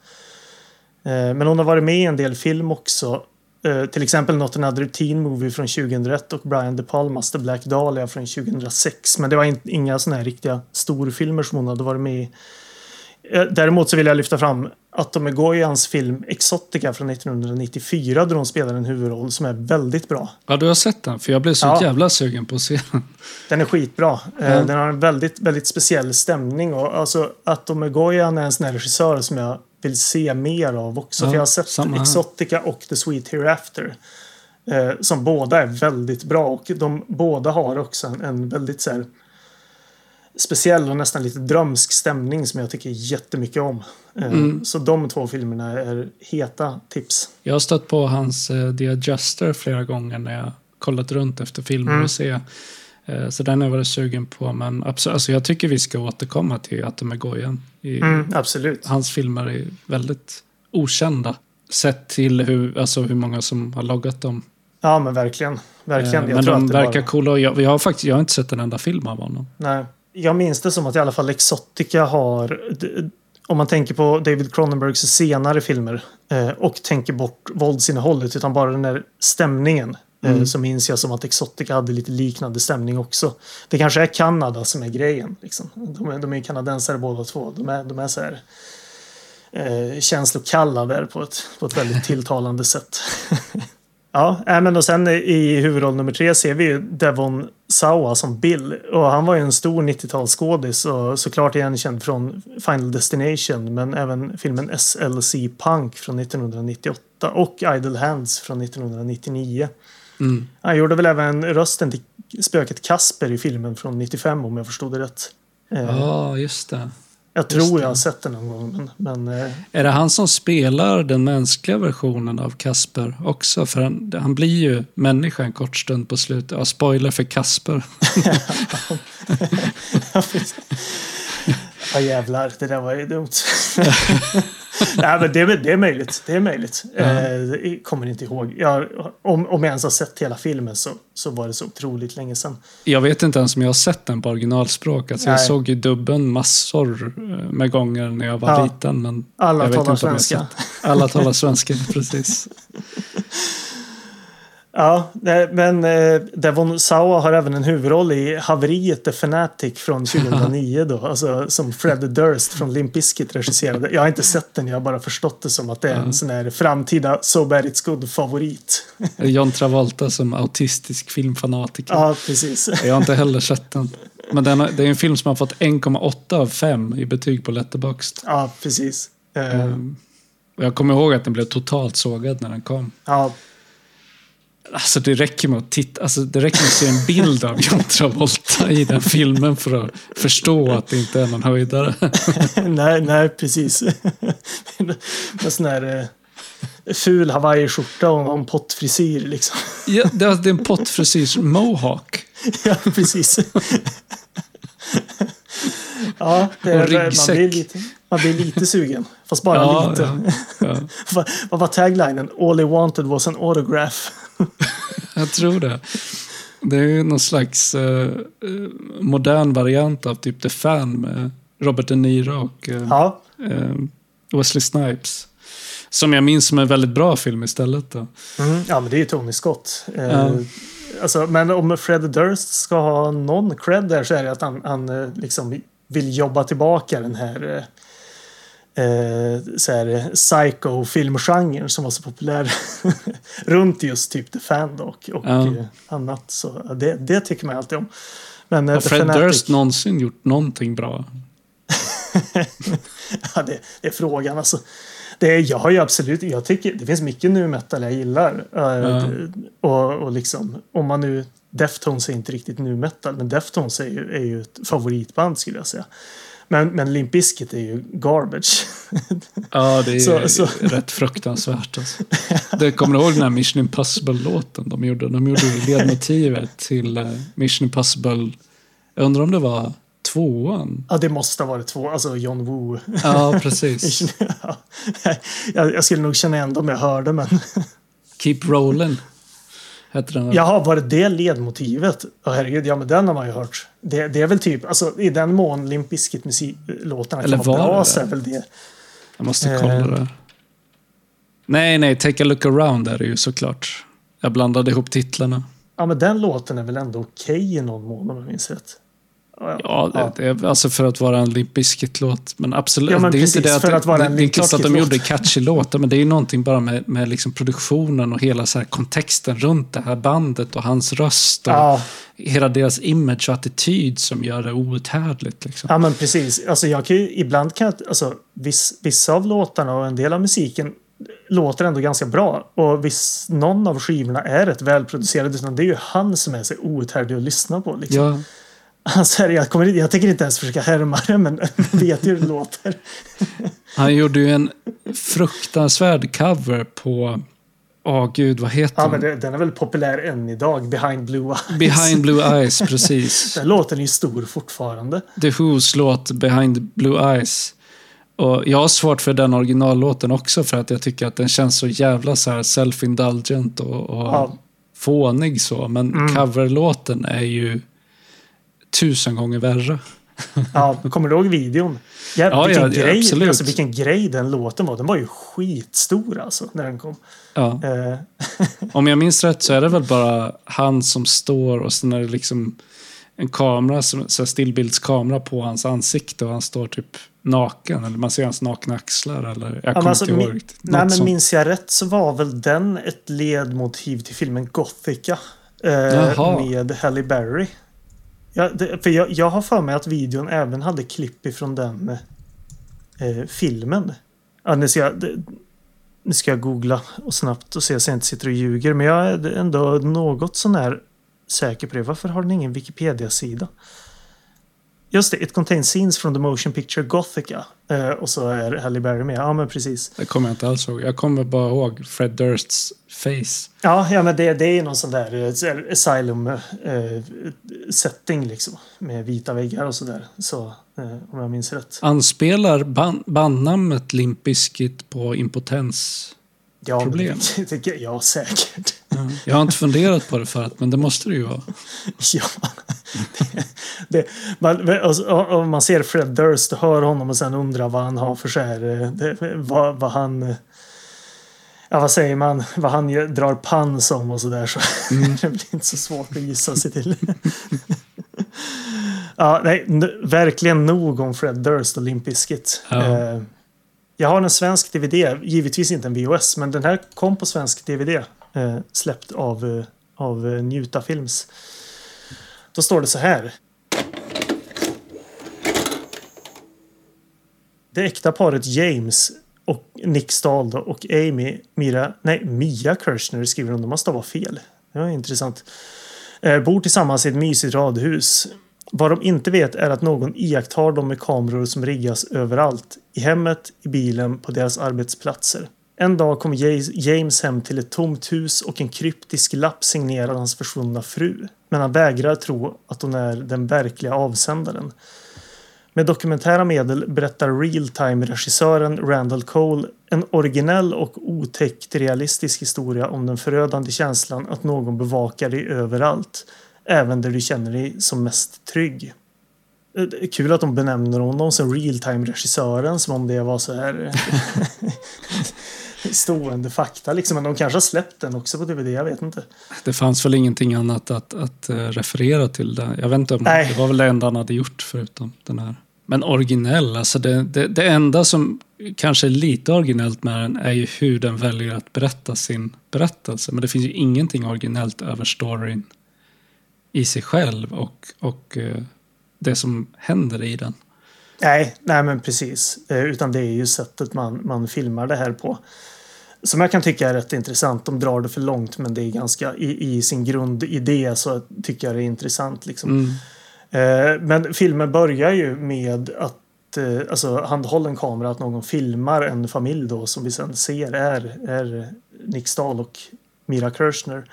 Eh, men hon har varit med i en del film också. Eh, till exempel Not Another Teen Movie från 2001 och Brian De Palmas The Black Dahlia från 2006. Men det var in, inga såna här riktiga storfilmer som hon hade varit med i. Eh, Däremot så vill jag lyfta fram Atom Egoyans film Exotica från 1994 där hon spelar en huvudroll som är väldigt bra. Ja, du har sett den? För jag blev så Ja. jävla sugen på att se den. Den är skitbra. Ja. Den har en väldigt, väldigt speciell stämning. Och alltså, Atom Egoyan är en sån här regissör som jag vill se mer av också. Ja, För jag har sett här. Exotica och The Sweet Hereafter. Eh, som båda är väldigt bra. Och de båda har också en, en väldigt så här, speciell och nästan lite drömsk stämning som jag tycker jättemycket om. Eh, Mm. Så de två filmerna är heta tips. Jag har stött på hans eh, The Adjuster flera gånger när jag kollat runt efter filmer Mm. att se. Eh, så den har jag varit sugen på. Men absolut, alltså jag tycker vi ska återkomma till Atom Egoyan. I, Mm, absolut. Hans filmer är väldigt okända. Sett till hur, alltså hur många som har loggat dem. Ja, men verkligen. Verkligen. Eh, Jag men tror de verkar bara- coola. Jag, jag, har faktiskt, jag har inte sett en enda film av honom. Nej. Jag minns det som att i alla fall Exotica har... Om man tänker på David Cronenbergs senare filmer eh, och tänker bort våldsinnehållet utan bara den där stämningen Mm. så minns jag som att Exotica hade lite liknande stämning också. Det kanske är Kanada som är grejen. Liksom. De, är, de är kanadensare båda två. De är, de är så här eh, känslokalla där på ett, på ett väldigt tilltalande sätt. Ja, men och sen i huvudroll nummer tre ser vi Devon Sawa som Bill. Och han var ju en stor 90-talsskådis och såklart igenkänd från Final Destination men även filmen SLC Punk från 1998 och Idle Hands från 1999. Mm. Han gjorde väl även rösten till spöket Kasper i filmen från 95 om jag förstod det rätt. Eh, Ja, just det. Jag tror jag har sett den någon gång, men... men eh, Är det han som spelar den mänskliga versionen av Kasper också? För han, han blir ju människa en kort stund på slutet. Ja, spoiler för Kasper. Ja jävlar, det där var ju dumt. Nej men det är, det är möjligt. Det är möjligt. Ja. Eh, kommer inte ihåg. Jag, om, om jag ens har sett hela filmen så, så var det så otroligt länge sedan. Jag vet inte ens om jag har sett den på originalspråk. Alltså, jag såg ju dubben massor eh, med gånger när jag var Ja. liten. Men Alla jag vet talar inte jag har svenska. Alla talar svenska, precis. Ja, men eh, Devon Sawa har även en huvudroll i haveriet The Fanatic från 2009 då. Alltså som Fred Durst från Limp Bizkit regisserade. Jag har inte sett den, jag har bara förstått det som att det är en sån här framtida So Bad It's Good-favorit. John Travolta som autistisk filmfanatiker. Ja, precis. Jag har inte heller sett den. Men den det är en film som har fått 1,8 av 5 i betyg på Letterboxd. Ja, precis. Och jag kommer ihåg att den blev totalt sågad när den kom. Ja, Alltså det räcker med att titta, alltså det räcker med att se en bild av John Travolta i den filmen för att förstå att det inte är någon höjdare. nej, nej, precis. Med sån här eh, ful hawaiiskjorta och en pottfrisyr liksom. Ja, det är en pottfrisyrs mohawk. Ja, precis. Ja, det är, man, blir lite, man blir lite sugen. Fast bara Ja, lite. ja, ja. Vad, vad var taglinen? All he wanted was an autograph. Jag tror det. Det är ju någon slags eh, eh, modern variant av typ The Fan med Robert De Niro och eh, Ja, eh, Wesley Snipes. Som jag minns som en väldigt bra film istället. Då. mm, ja men det är ju Tony Scott. Ja. alltså, men om Fred Durst ska ha någon cred där så är det att han, han liksom vill jobba tillbaka den här eh, eh, så här, psycho-filmgenren som var så populär runt just typ The Fan och, och Ja. eh, annat. Så det, det tycker man alltid om. Men eh, Har Fred Fanatic- Durst någonsin gjort någonting bra? Ja, det, det är frågan. Alltså, det jag har ju absolut, jag tycker det finns mycket nu metal jag gillar. Eh, Ja. och, och liksom, om man nu, Deftones är inte riktigt nu metal, men Deftones är ju, är ju ett favoritband skulle jag säga. Men, men Limp Bizkit är ju garbage. Ja, det är Så- så- rätt fruktansvärt. Alltså. Det kommer du ihåg den här Mission Impossible-låten de gjorde? De gjorde ledmotivet till eh, Mission Impossible. Jag undrar om det var tvåan? ja, det måste ha varit två, alltså John Woo. Ja, precis. Ja, jag, jag skulle nog känna igen dem jag hörde, men Keep Rollin' hette den. Jaha, var det det ledmotivet? Åh herregud, ja men den har man ju hört. Det, det är väl typ, alltså i den mån Limp Bizkit musiklåtarna Eller kan vara var bra det så är väl det. Jag måste kolla Eh. det. Nej, nej, Take a look around är det ju såklart. Jag blandade ihop titlarna. Ja men den låten är väl ändå okej i någon mån om jag minns rätt. Ja, Ja, det, alltså för att vara en Limp Bizkit-låt. Men absolut, Ja, men det är precis, inte det att, för att vara det, en det är klart att de gjorde catchy låtar, men det är ju någonting bara med, med liksom produktionen och hela så kontexten runt det här bandet och hans röst och Ja, hela deras image och attityd som gör det outhärdligt. Liksom. ja men precis. Alltså jag kan ju, ibland kan jag, alltså viss, vissa av låtarna och en del av musiken låter ändå ganska bra. Och viss, någon av skivorna är rätt välproducerade. utan Det är ju han som är så outhärdlig att lyssna på. Liksom. Ja, Alltså, jag, kommer, jag tänker inte ens försöka härma det, men vet ju hur det låter. han gjorde ju en fruktansvärd cover på, åh gud, vad heter Ja, men den? det, den är väl populär än idag, Behind Blue Eyes. Behind Blue Eyes, precis. Den låten är ju stor fortfarande. The Who's låt Behind Blue Eyes. Och jag har svårt för den originallåten också för att jag tycker att den känns så jävla så här self-indulgent och, och Ja. fånig så. Men Mm. coverlåten är ju tusen gånger värre. Ja, kommer du ihåg videon? Ja, Ja, vilken, ja, grej, absolut. alltså, vilken grej den låten var. Den var ju skitstor alltså, när den kom. Ja. Eh, Om jag minns rätt så är det väl bara han som står och sen är det liksom en kamera, så stillbildskamera på hans ansikte och han står typ naken. Eller man ser hans nakna axlar. Eller, jag ja, kommer alltså, inte ihåg min, nej, men minns jag rätt så var väl den ett ledmotiv till filmen Gothica. Eh, med Halle Berry. Ja, det, för jag, jag har för mig att videon även hade klipp ifrån den eh, filmen. Ja, nu, ska jag, det, nu ska jag googla och snabbt och se så jag inte sitter och ljuger. Men jag är ändå något sån här säker på det. Varför har den ingen Wikipedia-sida? Just det, It contains scenes from the motion picture Gothica. Eh, och så är Halle Berry med. Ja, men precis. Det kommer jag inte alls ihåg. Jag kommer bara ihåg Fred Dursts face. Ja, ja men det, det är någon sån där eh, asylum-setting liksom. Med vita väggar och sådär. Så, eh, om jag minns rätt. Anspelar band, bandnamnet Limp Bizkit på impotens? Ja, Problem. Det, jag, ja, säkert. Jag har inte funderat på det förut, men det måste det ju vara. Ja. Det, det, man, och- om man ser Fred Durst och hör honom och sen undrar vad han har för så här, eh, det, vad, vad han eh, Ja, vad säger man? Vad han gör- drar pans om och sådär så det blir inte så svårt att gissa sig till. ja, nej, verkligen nog om Fred Durst och Limp Bizkit. Ja. Eh, jag har en svensk DVD, givetvis inte en VHS, men den här kom på svensk DVD. Eh, släppt av, eh, av eh, Njuta Films. Då står det så här. Det äkta paret James och Nick Stahl då, och Amy Mira, nej, Mia Kirchner skriver hon. De har stavat fel. Det var intressant. Eh, bor tillsammans i ett mysigt radhus. Vad de inte vet är att någon iakttar dem med kameror som riggas överallt. I hemmet, i bilen, på deras arbetsplatser. En dag kommer James hem till ett tomt hus och en kryptisk lapp signerad hans försvunna fru. Men han vägrar tro att hon är den verkliga avsändaren. Med dokumentära medel berättar real-time-regissören Randall Cole en originell och otäckt realistisk historia om den förödande känslan att någon bevakar dig överallt, även där du känner dig som mest trygg. Eh, Kul att de benämner honom som real-time-regissören som om det var så här stående fakta liksom. Men de kanske har släppt den också på DVD, jag vet inte. Det fanns väl ingenting annat att, att eh, referera till där. Jag vet inte om Nej. det var väl det enda han hade gjort förutom den här. Men originell, alltså det, det, det enda som kanske är lite originellt med den är ju hur den väljer att berätta sin berättelse. Men det finns ju ingenting originellt över storyn i sig själv och, och eh, det som händer i den. Nej, nej men precis. Eh, Utan det är ju sättet man, man filmar det här på. Som jag kan tycka är rätt intressant. De drar det för långt men det är ganska i, i sin grundidé så tycker jag det är intressant. Liksom. Mm. Eh, Men filmen börjar ju med att alltså handhållen kamera, att någon filmar en familj då som vi sen ser är, är Nick Stahl och Mira Kirchner.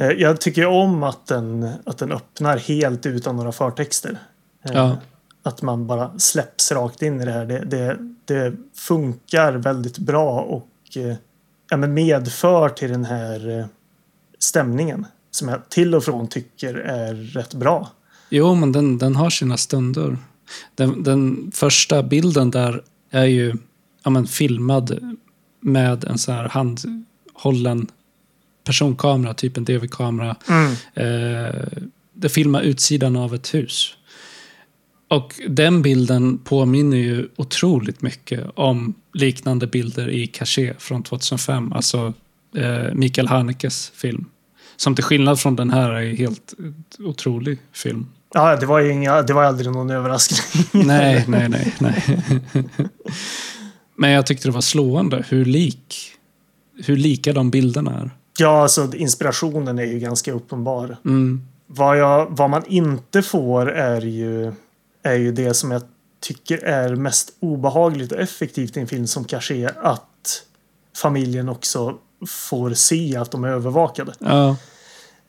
Eh, Jag tycker om att den, att den öppnar helt utan några förtexter. Eh, Ja. Att man bara släpps rakt in i det här. Det, det, det funkar väldigt bra och eh, ja, men medför till den här stämningen. Som jag till och från tycker är rätt bra. Jo, men den, den har sina stunder. Den, den första bilden där är ju ja, men, filmad med en sån här handhållen personkamera, typ en DV-kamera. Eh, det filmar utsidan av ett hus. Och den bilden påminner ju otroligt mycket om liknande bilder i Caché från 2005. Alltså eh, Mikael Hanekes film. Som till skillnad från den här är helt otrolig film. Ja, det var ju inga, det var aldrig någon överraskning. Nej, nej, nej, nej. Men jag tyckte det var slående hur lik, hur lika de bilderna är. Ja, alltså inspirationen är ju ganska uppenbar. Mm. Vad, jag, vad man inte får är ju, är ju det som jag tycker är mest obehagligt och effektivt i en film som Caché. Att familjen också får se att de är övervakade. Ja,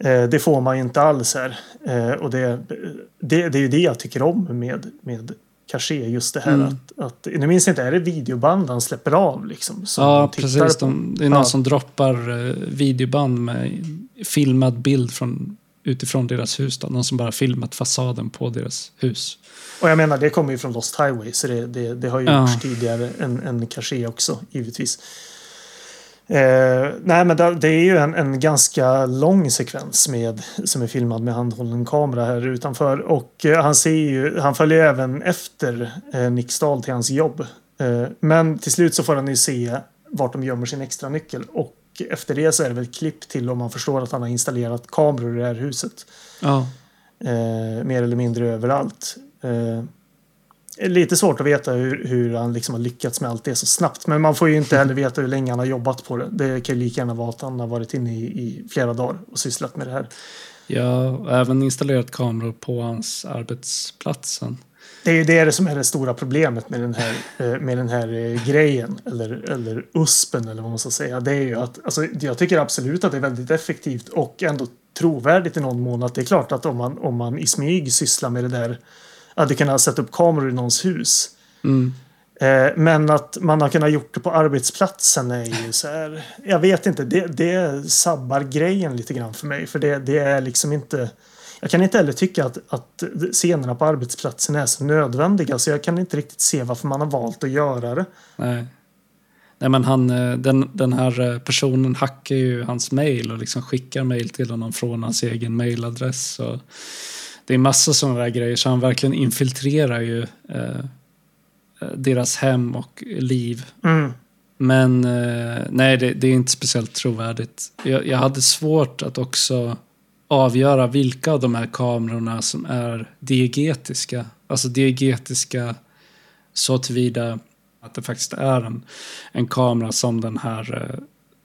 Eh, det får man ju inte alls här. Eh, och det, det, det är ju det jag tycker om med, med Caché. Just det här Mm. att, att... Nu minns jag inte, är det videoband han släpper av liksom? som ja precis. De, det är någon Ja. som droppar eh, videoband med filmad bild från, utifrån deras hus. Då. Någon som bara filmat fasaden på deras hus. Och jag menar, det kommer ju från Lost Highway. Så det, det, det har ju Ja. gjorts tidigare än, än Caché också, givetvis. Eh, nej, men det, är ju en, en ganska lång sekvens med, som är filmad med handhållen kamera här utanför. Och eh, han ser ju, han följer även efter eh, Nick Stahl till hans jobb. Eh, men till slut så får han ju se vart de gömmer sin extra nyckel. Och efter det så är det väl klipp till om man förstår att han har installerat kameror i det här huset Ja, eh, mer eller mindre överallt. Lite svårt att veta hur, hur han liksom har lyckats med allt det så snabbt. Men man får ju inte heller veta hur länge han har jobbat på det. Det kan ju lika gärna vara att han har varit inne i, i flera dagar och sysslat med det här. Jag har även installerat kameror på hans arbetsplats. sen. Det är ju det som är det stora problemet med den här, eh, med den här eh, grejen. Eller, eller USPen eller vad man ska säga. Det är ju att alltså, jag tycker absolut att det är väldigt effektivt och ändå trovärdigt i någon mån. Att det är klart att om man, om man i smyg sysslar med det där. Att du kan sätta upp kameror i någons hus. Mm. Eh, Men att man har kunnat gjort det på arbetsplatsen är ju så här. Jag vet inte, det, det sabbar grejen lite grann för mig. För det, det är liksom inte. Jag kan inte heller tycka att, att scenerna på arbetsplatsen är så nödvändiga. Så jag kan inte riktigt se varför man har valt att göra det. Nej. Nej, men han, eh, den, den här eh, personen hackar ju hans mail och liksom skickar mail till honom från hans egen mailadress. Och det är massa sådana där grejer, så han verkligen infiltrerar ju eh, eh, deras hem och liv. Mm. Men eh, nej, det, det är inte speciellt trovärdigt. Jag, jag hade svårt att också avgöra vilka av de här kamerorna som är diegetiska. Alltså diegetiska så tillvida att det faktiskt är en, en kamera som den här eh,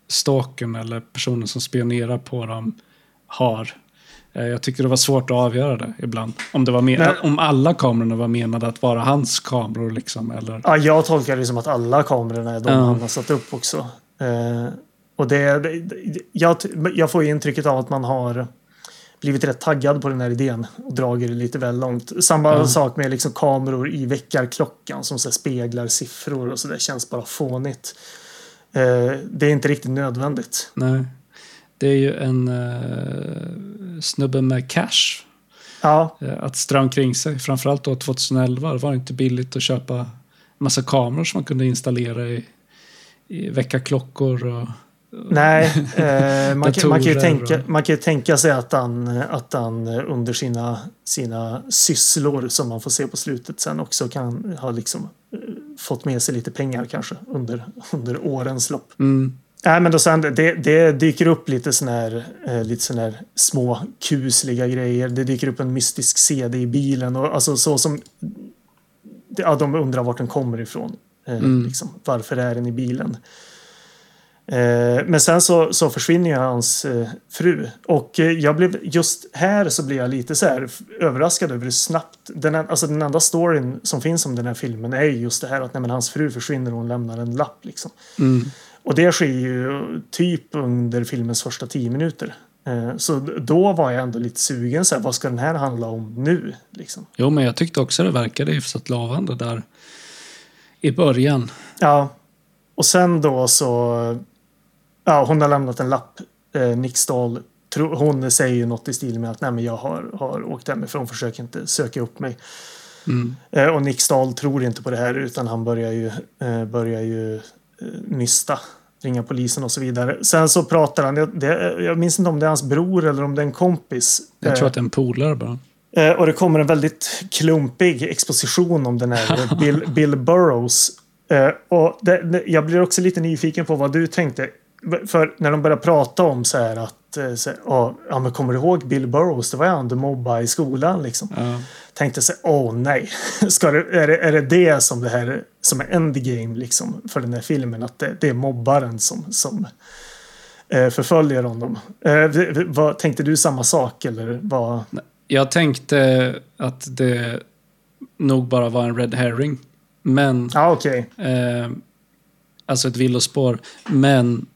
stalkern eller personen som spionerar på dem har. Eh, jag tyckte det var svårt att avgöra det ibland. Om, det var men- Men- om alla kamerorna var menade att vara hans kameror liksom. Eller, Ja, jag tolkar det som att alla kamerorna är de Ja. han har satt upp också. Eh, och det, det, jag, jag får intrycket av att man har blivit rätt taggad på den här idén och dragit det lite väl långt. Samma Ja. sak med liksom kameror i väckarklockan som så speglar siffror och så där känns bara fånigt. Eh, det är inte riktigt nödvändigt. Nej. Det är ju en uh, snubbe med cash Ja, eh, att strö omkring sig. Framförallt då 2011 det var det inte billigt att köpa massa kameror som man kunde installera i, i väckarklockor och nej. Eh, man, kan, man, kan ju tänka, man kan ju tänka sig att han, att han under sina, sina sysslor som man får se på slutet sen också kan ha liksom eh, fått med sig lite pengar kanske under, under årens lopp. mm, Nej, men då sen, det, det dyker upp lite sån här, eh, lite sån här små kusliga grejer. Det dyker upp en mystisk CD i bilen och alltså så som ja, de undrar vart den kommer ifrån. Eh, Mm. liksom, varför är den i bilen? Eh, men sen så, så försvinner ju hans eh, fru och eh, jag blev just här så blir jag lite så här överraskad över hur snabbt den, en- alltså den enda storyn som finns om den här filmen är ju just det här att nej, hans fru försvinner och hon lämnar en lapp liksom. mm, Och det sker ju typ under filmens första tio minuter. Eh, Så då var jag ändå lite sugen. Så här, vad ska den här handla om nu? Liksom. Jo, men jag tyckte också det verkade hyfsat lovande där i början. Ja. Och sen då så... Ja, hon har lämnat en lapp. Eh, Nick Stahl. Hon säger ju något i stil med att nej, men jag har, har åkt hemifrån. Försök inte söka upp mig. Mm. Eh, Och Nick Stahl tror inte på det här utan han börjar ju, eh, börjar ju eh, nysta. Ringa polisen och så vidare. Sen så pratar han, det, det, jag minns inte om det är hans bror eller om det är en kompis. Jag tror Eh, att det är en polare bara. Eh, och det kommer en väldigt klumpig exposition om den här Bill, Bill Burrows. Eh, och det, jag blir också lite nyfiken på vad du tänkte. För när de börjar prata om så här att så här, "Ja, men kommer du ihåg Bill Burrows? Det var han du mobbade i skolan liksom. Ja. Tänkte här, åh nej. Ska det, är, det, är det det som det här som är endgame liksom för den här filmen? Att det, det är mobbaren som, som eh, förföljer honom. Eh, vad, tänkte du samma sak eller vad? Jag tänkte att det nog bara var en red herring. Men, Ja, okej. eh, alltså ett villospår. Men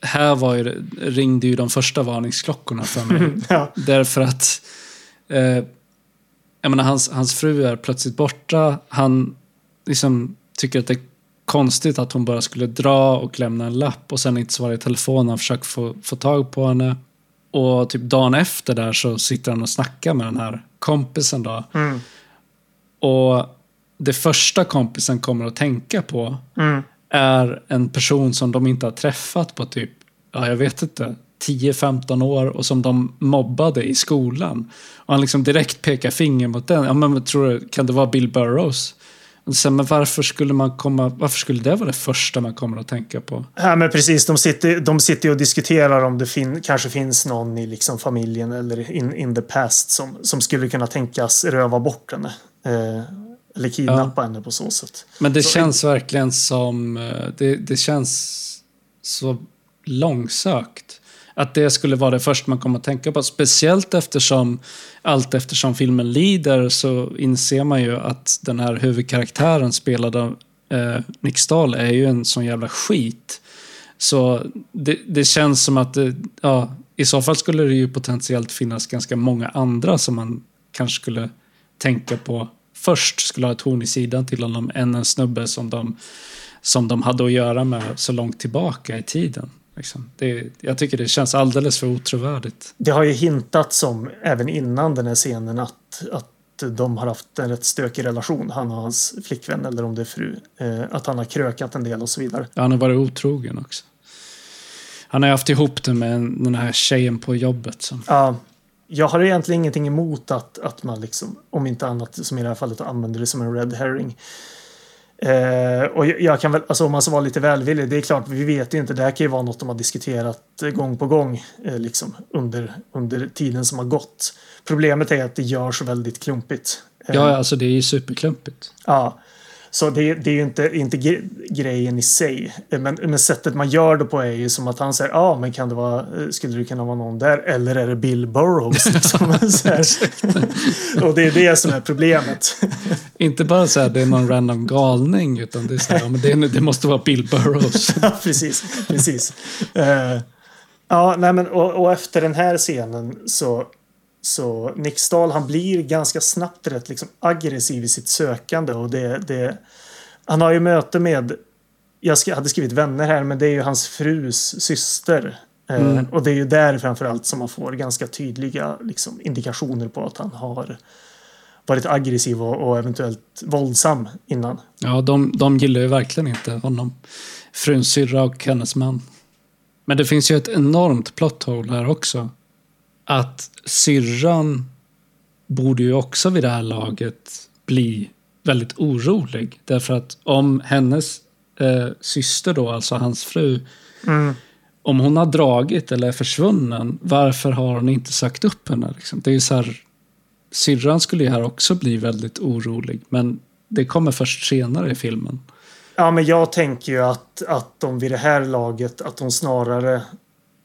här var ju, ringde ju de första varningsklockorna för mig. Ja. Därför att eh, jag menar, hans, hans fru är plötsligt borta. Han liksom tycker att det är konstigt att hon bara skulle dra och lämna en lapp och sen inte svara i telefon. Han försöker få, få tag på henne. Och typ dagen efter där så sitter han och snackar med den här kompisen då. Mm. Och det första kompisen kommer att tänka på Mm. är en person som de inte har träffat på typ, ja jag vet inte, 10-15 år och som de mobbade i skolan. Och han liksom direkt pekar finger mot den. Ja men tror du, kan det vara Bill Burrows? Och sen, men varför skulle man komma, varför skulle det vara det första man kommer att tänka på? Ja, men precis. De sitter, de sitter och diskuterar om det fin, kanske finns någon i liksom familjen eller in, in the past som, som skulle kunna tänkas röva bort henne. Eh, eller kidnappa henne på så sätt. Men det Så- känns verkligen som, eh, det, det känns så långsökt att det skulle vara det första man kommer att tänka på. Speciellt eftersom allt eftersom filmen lider så inser man ju att den här huvudkaraktären spelad av eh, Nick Stahl är ju en sån jävla skit. Så det, det känns som att det, ja, i så fall skulle det ju potentiellt finnas ganska många andra som man kanske skulle tänka på först skulle ha ett horn i sidan till honom än en snubbe som de, som de hade att göra med så långt tillbaka i tiden. Liksom. Det, jag tycker det känns alldeles för otrovärdigt. Det har ju hintats om, även innan den här scenen, att, att de har haft en rätt stökig relation, han och hans flickvän eller om det är fru. Eh, att han har krökat en del och så vidare. Ja, han har varit otrogen också. Han har haft ihop det med en- den här tjejen på jobbet. Som, Ja, jag har egentligen ingenting emot att, att man liksom, om inte annat som i det här fallet, använder det som en red herring. Eh, och jag, kan väl, alltså om man ska vara lite välvillig, det är klart, vi vet ju inte, det här kan ju vara något de har diskuterat gång på gång eh, liksom under, under tiden som har gått. Problemet är att det görs väldigt klumpigt. Eh, ja, alltså det är ju superklumpigt. Ja, så det, det är ju inte, inte gre- grejen i sig. Men, men sättet man gör det på är ju som att han säger ja, men kan det vara, skulle det kunna vara någon där? Eller är det Bill Burrows? Och det är det som är problemet. Inte bara så här, det är någon random galning, utan det är så här, ja, men det, det måste vara Bill Burrows. Ja, precis. precis. Eh, ja, nej, men och, och efter den här scenen så så Nick Stahl han blir ganska snabbt rätt liksom aggressiv i sitt sökande och det, det han har ju möte med jag hade skrivit vänner här men det är ju hans frus syster Eh, Mm. och det är ju där framförallt som man får ganska tydliga liksom, indikationer på att han har varit aggressiv och, och eventuellt våldsam innan. Ja, de, de gillar ju verkligen inte honom. Fruns syrra och hennes man. Men det finns ju ett enormt plot hole här också. Att syrran borde ju också vid det här laget bli väldigt orolig. Därför att om hennes eh, syster då, alltså hans fru, Mm. om hon har dragit eller är försvunnen, varför har hon inte sagt upp henne? Liksom? Det är så här, syrran skulle ju här också bli väldigt orolig, men det kommer först senare i filmen. Ja, men jag tänker ju att, att de vid det här laget, att de snarare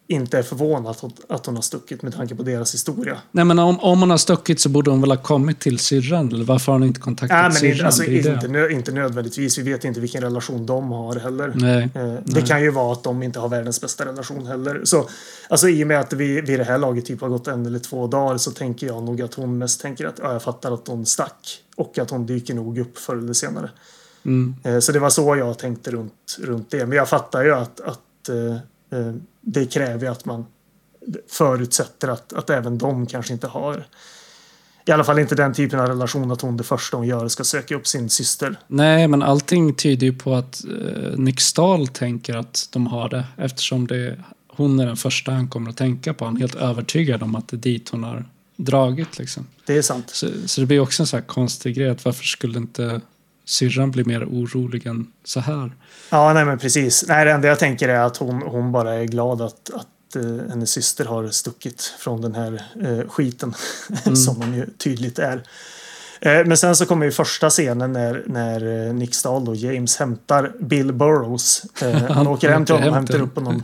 inte är förvånade att, att hon har stuckit med tanke på deras historia. Nej, men om, om hon har stuckit så borde hon väl ha kommit till syrran, eller varför har hon inte kontaktat Nej, men syrran? inte, alltså, inte, inte nödvändigtvis. Vi vet inte vilken relation de har heller. Nej. Eh, Det kan ju vara att de inte har världens bästa relation heller. Så, alltså, I och med att vi vid det här laget typ har gått en eller två dagar så tänker jag nog att hon mest tänker att ja, jag fattar att hon stack. Och att hon dyker nog upp förr eller senare. Mm. Eh, Så det var så jag tänkte runt, runt det. Men jag fattar ju att, att eh, eh, det kräver ju att man förutsätter att, att även de kanske inte har i alla fall inte den typen av relation att hon det första hon gör ska söka upp sin syster. Nej, men allting tyder ju på att eh, Nick Stahl tänker att de har det eftersom det, hon är den första han kommer att tänka på. Han är helt övertygad om att det är dit hon har dragit. Liksom. Det är sant. Så, så det blir också en sån här konstig grej att varför skulle inte syrran bli mer orolig än så här? Ja, nej men precis. Nej, det enda jag tänker är att hon, hon bara är glad att, att eh, hennes syster har stuckit från den här eh, skiten. som hon ju tydligt är. Eh, men sen så kommer ju första scenen när, när eh, Nick Stahl och James hämtar Bill Burrows. Eh, han åker hem till honom hämtar upp honom.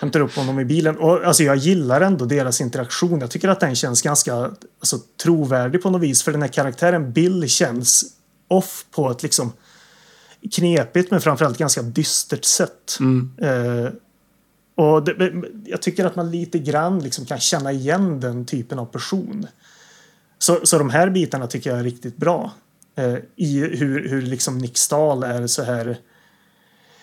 Hämtar upp honom i bilen. Och alltså jag gillar ändå deras interaktion. Jag tycker att den känns ganska alltså, trovärdig på något vis. För den här karaktären Bill känns off på ett liksom knepigt men framförallt ganska dystert sätt. Mm. Eh, och det, jag tycker att man lite grann liksom kan känna igen den typen av person. Så, så de här bitarna tycker jag är riktigt bra. Eh, I hur, hur liksom Nick Stahl är så här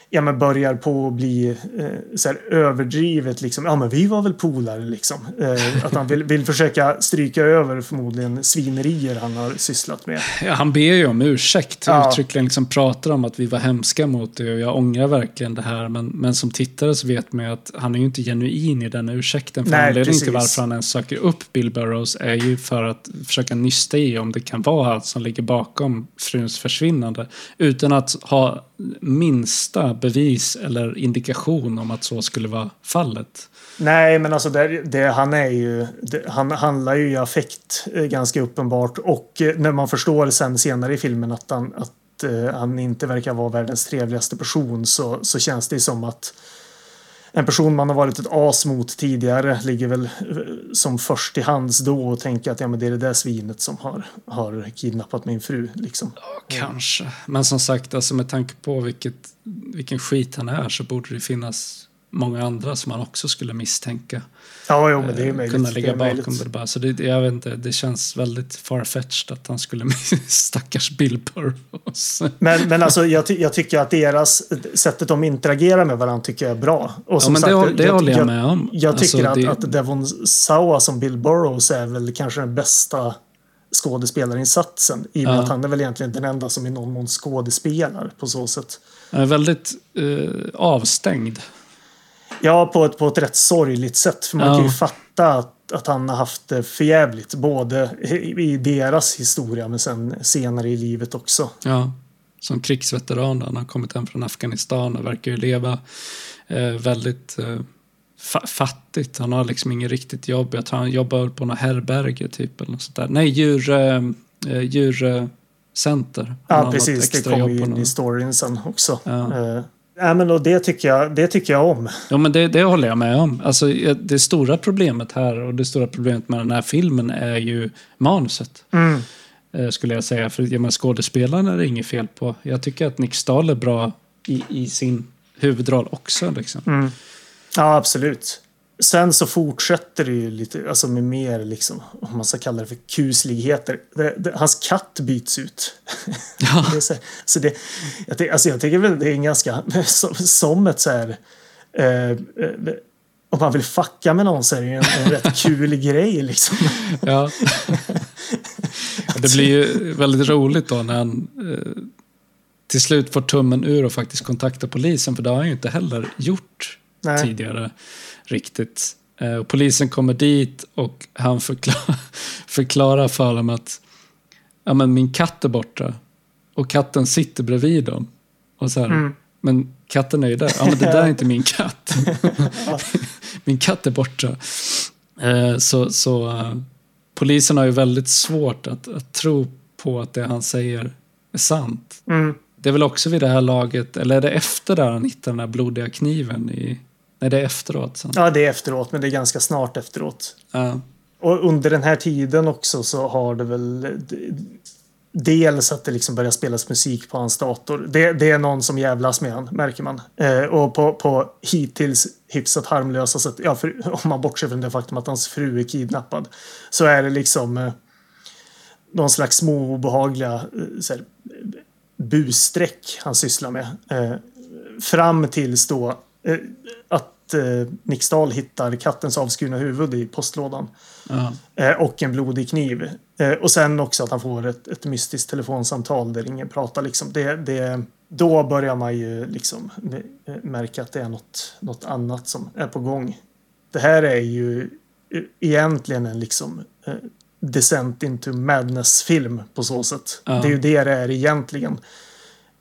ja, men börjar på att bli eh, så här överdrivet liksom. Ja, men vi var väl polare liksom. Eh, att han vill, vill försöka stryka över förmodligen svinerier han har sysslat med. Ja, han ber ju om ursäkt. Ja. Uttryckligen liksom pratar om att vi var hemska mot det och jag ångrar verkligen det här. Men, men som tittare så vet man ju att han är ju inte genuin i den ursäkten. För Nej, anledningen till varför han ens söker upp Bill Burrows är ju för att försöka nysta i om det kan vara han som ligger bakom fruns försvinnande. Utan att ha minsta bevis eller indikation om att så skulle vara fallet. Nej, men alltså det, det, han är ju... Det, han handlar ju i affekt eh, ganska uppenbart. Och eh, när man förstår sen senare i filmen att han, att, eh, han inte verkar vara världens trevligaste person så, så känns det som att en person man har varit ett as mot tidigare ligger väl eh, som först i hands då och tänker att ja, men det är det där svinet som har, har kidnappat min fru. Liksom. Kanske. Men som sagt, alltså med tanke på vilket, vilken skit han är så borde det finnas många andra som man också skulle misstänka. Ja, jo, men det är eh, möjligt. Kunna det ligga bakom möjligt. det bara. Så det, jag vet inte, det känns väldigt farfetched att han skulle stackars Bill Burrows. Men, men alltså, jag, ty- jag tycker att deras sättet de interagerar med varandra tycker jag är bra. Och Ja, som men det, sagt, det jag, håller jag, jag, med om. Jag tycker Alltså, det- att, att Devon Sawa som Bill Burrows är väl kanske den bästa skådespelarinsatsen. I och med Ja. att han är väl egentligen den enda som i någon mån skådespelar på så sätt. Han är väldigt eh, avstängd. Ja, på ett, på ett rätt sorgligt sätt. För man Ja. kan ju fatta att, att han har haft det förjävligt. Både i, i deras historia men sen senare i livet också. Ja, som krigsveteran. Han har kommit hem från Afghanistan och verkar ju leva eh, väldigt eh, fa- fattigt. Han har liksom inget riktigt jobb. Jag tror han jobbar på något herberge typ. Eller något sånt där. Nej, djur, eh, eh, djurcenter. Han har Ja, precis. Det kommer ju in i storyn sen också. Ja. Ja, men och det, tycker jag, det tycker jag om. Ja, men det, det håller jag med om. Alltså, det stora problemet här och det stora problemet med den här filmen är ju manuset. Mm. eh, Skulle jag säga. För jag menar, skådespelaren är det inget fel på. Jag tycker att Nick Stahl är bra i, i sin huvudroll också. Liksom. Mm. Ja, absolut. Sen så fortsätter det ju lite, alltså med mer liksom, om man ska kalla det för kusligheter. Det, det, hans katt byts ut. Ja. Det så, så det, jag, alltså jag tycker väl det är en ganska, som, som ett så här, eh, eh, om man vill fucka med någon så är det ju en, en rätt kul grej liksom. Ja. det blir ju väldigt roligt då när han eh, till slut får tummen ur och faktiskt kontaktar polisen. För det har han ju inte heller gjort Nej. tidigare riktigt. Eh, och polisen kommer dit och han förklar, förklarar för dem att ja, men min katt är borta. Och katten sitter bredvid dem. Och så här, Mm. men katten är ju där. Ja, men det där är inte min katt. min katt är borta. Eh, så så eh, polisen har ju väldigt svårt att, att tro på att det han säger är sant. Mm. Det är väl också vid det här laget, eller är det efter där han hittar den här blodiga kniven i... Nej, det är efteråt. Sen. Ja, det är efteråt, men det är ganska snart efteråt. Ja. Och under den här tiden också så har det väl dels att det liksom börjar spelas musik på hans dator. Det, det är någon som jävlas med han, märker man. Eh, och på, på hittills hyfsat harmlösa sätt, ja, för, om man bortser från det faktum att hans fru är kidnappad, så är det liksom eh, någon slags små obehagliga eh, så här, han sysslar med. Eh, fram tills då eh, att eh, Nick Stahl hittar kattens avskurna huvud i postlådan. Ja. Eh, och en blodig kniv. Eh, och sen också att han får ett, ett mystiskt telefonsamtal där ingen pratar. Liksom. Det, det, då börjar man ju liksom eh, märka att det är något, något annat som är på gång. Det här är ju eh, egentligen en liksom eh, Descent into Madness-film på så sätt. Ja. Det är ju det det är egentligen.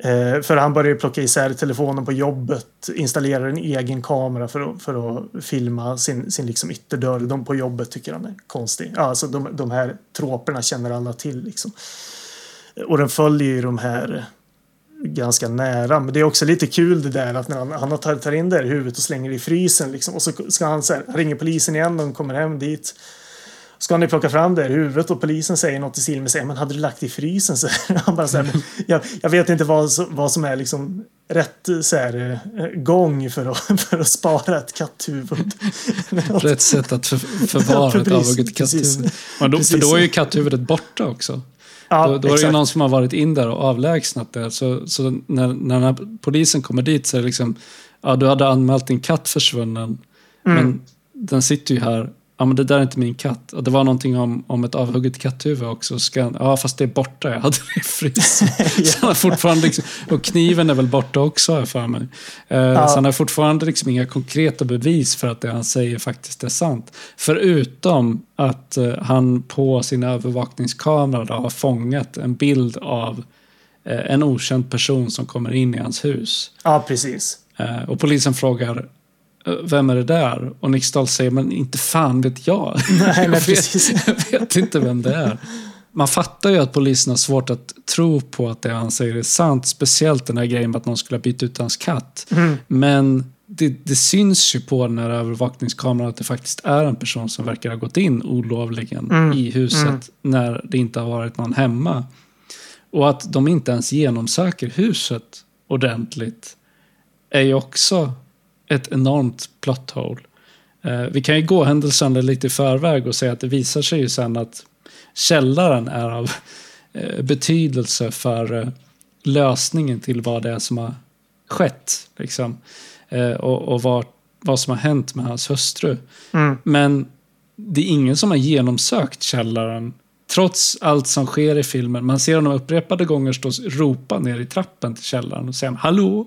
Eh, för han börjar plocka isär telefonen på jobbet, installerar en egen kamera för att, för att filma sin, sin liksom ytterdörr. De på jobbet tycker han är konstig. Alltså de, de här troperna känner alla till. Liksom. Och den följer ju de här ganska nära. Men det är också lite kul det där att när han, han tar, tar in det här i huvudet och slänger det i frysen. Liksom, och så ska han, så här, ringer polisen igen, de kommer hem dit. Ska ni plocka fram det i huvudet och polisen säger något i stil med sig, men hade du lagt det i frysen? Så han bara så här, jag, jag vet inte vad, vad som är liksom rätt så här, eh, gång för att, för att spara ett katthuvud. Rätt sätt att för, förvara ett avhugget katthuvud. Men då, för då är ju katthuvudet borta också. Ja, då, då är det någon som har varit in där och avlägsnat det. Så, så när, när den här polisen kommer dit så är det liksom, ja du hade anmält din katt försvunnen. Mm. Men den sitter ju här. Ja men det där är inte min katt. Och det var någonting om, om ett avhugget katthuvud också. Ska, han- ja fast det är borta, jag hade det i frysen. Har fortfarande liksom, och kniven är väl borta också har jag för mig. Eh, Så han har fortfarande liksom inga konkreta bevis för att det han säger faktiskt är sant. Förutom att eh, han på sin övervakningskamera då har fångat en bild av eh, en okänd person som kommer in i hans hus. Ja, precis. Eh, och polisen frågar "Eh, vem är det där? Och Nick Stahl säger, men inte fan vet jag. Nej, jag, vet, jag vet inte vem det är. Man fattar ju att polisen har svårt att tro på att det han säger är sant. Speciellt den här grejen med att någon skulle ha bytt ut hans katt. Mm. Men det, det syns ju på den här övervakningskameran att det faktiskt är en person som verkar ha gått in olovligen Mm, i huset mm. när det inte har varit någon hemma. Och att de inte ens genomsöker huset ordentligt är ju också ett enormt plot hole. Eh, vi kan ju gå händelserna lite i förväg och säga att det visar sig ju sen att källaren är av eh, betydelse för eh, lösningen till vad det är som har skett. Liksom. Och och vad, vad som har hänt med hans hustru. Mm. Men det är ingen som har genomsökt källaren. Trots allt som sker i filmen. Man ser honom upprepade gånger stå och ropa ner i trappen till källaren och säga hallå.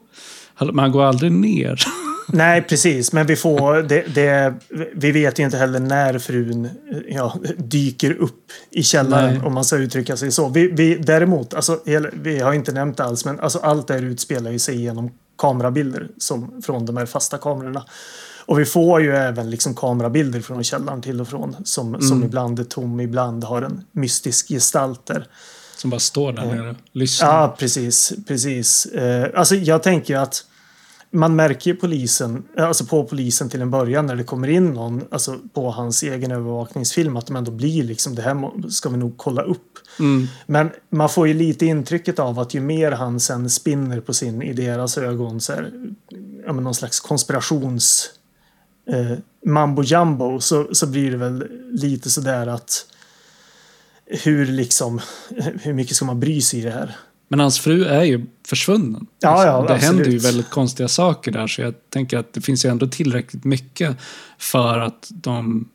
hallå. Men han går aldrig ner. Nej, precis. Men vi får... Det, det, vi vet ju inte heller när frun ja, dyker upp i källaren, Nej. om man ska uttrycka sig så. Vi, vi, däremot, alltså, vi har inte nämnt det alls, men alltså, allt det här utspelar ju sig genom kamerabilder som, från de här fasta kamerorna. Och vi får ju även liksom kamerabilder från källaren till och från som, som ibland är tom, ibland har en mystisk gestalt där. Som bara står där nere och lyssnar. Ja, precis. precis. Eh, alltså, jag tänker att man märker ju polisen, alltså på polisen till en början när det kommer in någon alltså på hans egen övervakningsfilm att de ändå blir liksom det här ska vi nog kolla upp. Mm. Men man får ju lite intrycket av att ju mer han sen spinner på sin i deras ögon så här, ja, men någon slags konspirations eh, mambo jumbo så, så blir det väl lite sådär att hur liksom hur mycket ska man bry sig i det här? Men hans fru är ju försvunnen. Ja, ja, det absolut. händer ju väldigt konstiga saker där. Så jag tänker att det finns ju ändå tillräckligt mycket för att de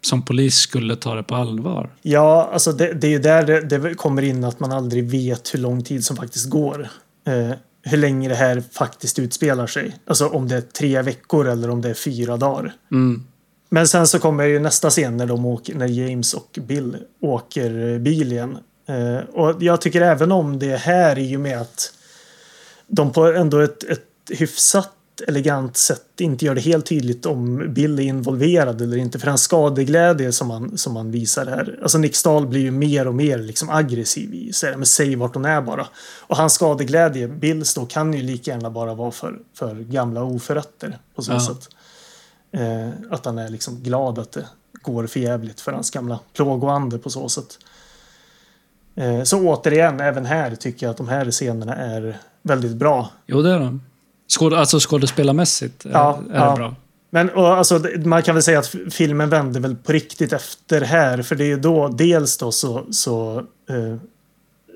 som polis skulle ta det på allvar. Ja, alltså det, det är ju där det, det kommer in att man aldrig vet hur lång tid som faktiskt går. Eh, hur länge det här faktiskt utspelar sig. Alltså om det är tre veckor eller om det är fyra dagar. Mm. Men sen så kommer ju nästa scen när, de åker, när James och Bill åker bil igen. Eh, och jag tycker även om det här i och med att de på ändå ett, ett hyfsat elegant sätt inte gör det helt tydligt om Bill är involverad eller inte. För hans skadeglädje som man, som man visar här. Alltså Nick Stahl blir ju mer och mer liksom aggressiv i säger men säg vart hon är bara. Och hans skadeglädje, Bills då, kan ju lika gärna bara vara för, för gamla oförrätter på så Ja. sätt. Eh, att han är liksom glad att det går för jävligt för hans gamla plågoande på så sätt. Eh, så återigen, även här tycker jag att de här scenerna är väldigt bra. Jo, det är de. Skåd, alltså skådespelarmässigt är, Ja, är ja. det bra. Men och, alltså, man kan väl säga att filmen vände väl på riktigt efter här. För det är ju då, dels då så, så eh,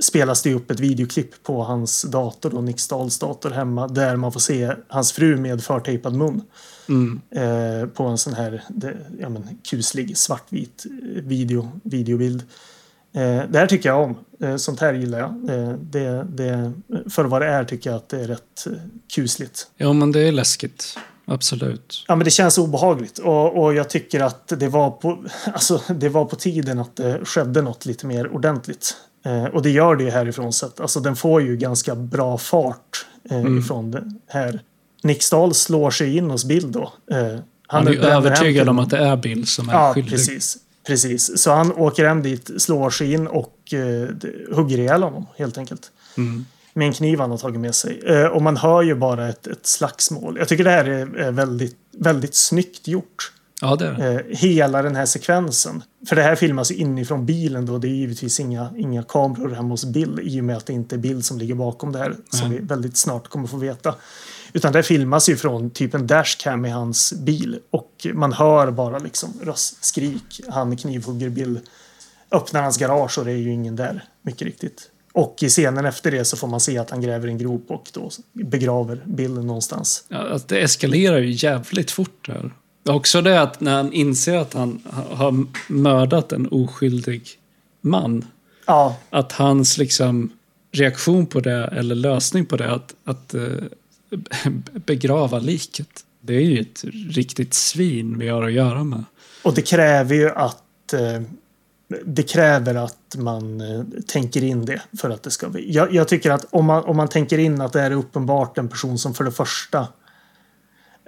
spelas det upp ett videoklipp på hans dator, då, Nick Stahls dator hemma, där man får se hans fru med förtejpad mun. Mm. Eh, på en sån här det, ja, men, kuslig svartvit eh, video, videobild. Eh, det här tycker jag om. Eh, sånt här gillar jag. Eh, det, det, för vad det är tycker jag att det är rätt kusligt. Jo, men det är läskigt. Absolut. Ja, men det känns obehagligt och, och jag tycker att det var, på, alltså, det var på tiden att det skedde något lite mer ordentligt. Och det gör det ju härifrån sett. Alltså den får ju ganska bra fart Mm. ifrån det här. Nick Stahl slår sig in hos Bill då. Eh, Han är hem övertygad om att det är Bill som är Ja, skyldig. precis. Precis. Så han åker hem dit, slår sig in och eh, hugger ihjäl honom helt enkelt. Mm. Med en kniv han har tagit med sig. Eh, och man hör ju bara ett, ett slagsmål. Jag tycker det här är, väldigt, väldigt snyggt gjort. Ja, det det. Eh, hela den här sekvensen. För det här filmas inifrån bilen då. Det är givetvis inga, inga kameror hemma hos Bill i och med att det inte är Bill som ligger bakom det här. Som Nej. vi väldigt snart kommer få veta. Utan det filmas ju från typ en dashcam i hans bil. Och man hör bara liksom röstskrik. Han knivhugger Bill. Öppnar hans garage och det är ju ingen där. Mycket riktigt. Och i scenen efter det så får man se att han gräver en grop och då begraver Bill någonstans. Ja, att det eskalerar ju jävligt fort där. Också det att när han inser att han ha- har mördat en oskyldig man. Ja, Att hans liksom reaktion på det, eller lösning på det, att, att eh, begrava liket. Det är ju ett riktigt svin vi har att göra med. Och det kräver ju att eh, det kräver att man eh, tänker in det för att det ska bli. Jag, jag tycker att om man, om man tänker in att det är uppenbart en person som för det första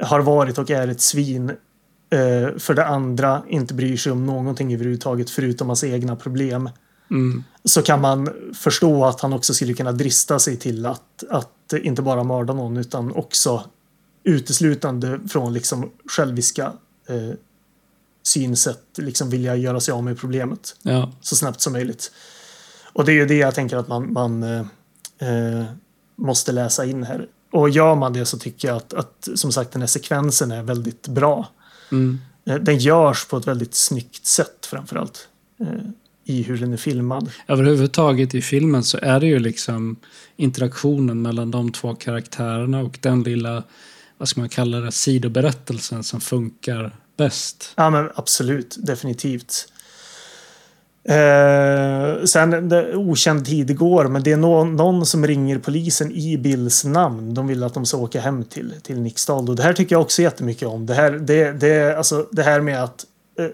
har varit och är ett svin. Eh, för det andra inte bryr sig om någonting överhuvudtaget förutom hans egna problem. Mm. Så kan man förstå att han också skulle kunna drista sig till att, att inte bara mörda någon utan också uteslutande från liksom själviska eh, synsätt liksom vilja göra sig av med problemet Ja. så snabbt som möjligt. Och det är ju det jag tänker att man, man eh, eh, måste läsa in här. Och gör man det så tycker jag att, att som sagt den här sekvensen är väldigt bra. Mm. Eh, Den görs på ett väldigt snyggt sätt framförallt. I hur den är filmad. Överhuvudtaget i filmen så är det ju liksom interaktionen mellan de två karaktärerna och den lilla, vad ska man kalla det, sidoberättelsen som funkar bäst. Ja men absolut, definitivt. Eh, sen det, okänd tid går, men det är någon, någon som ringer polisen i Bills namn. De vill att de ska åka hem till, till Nixdal. Och det här tycker jag också jättemycket om. Det här, det, det, alltså, det här med att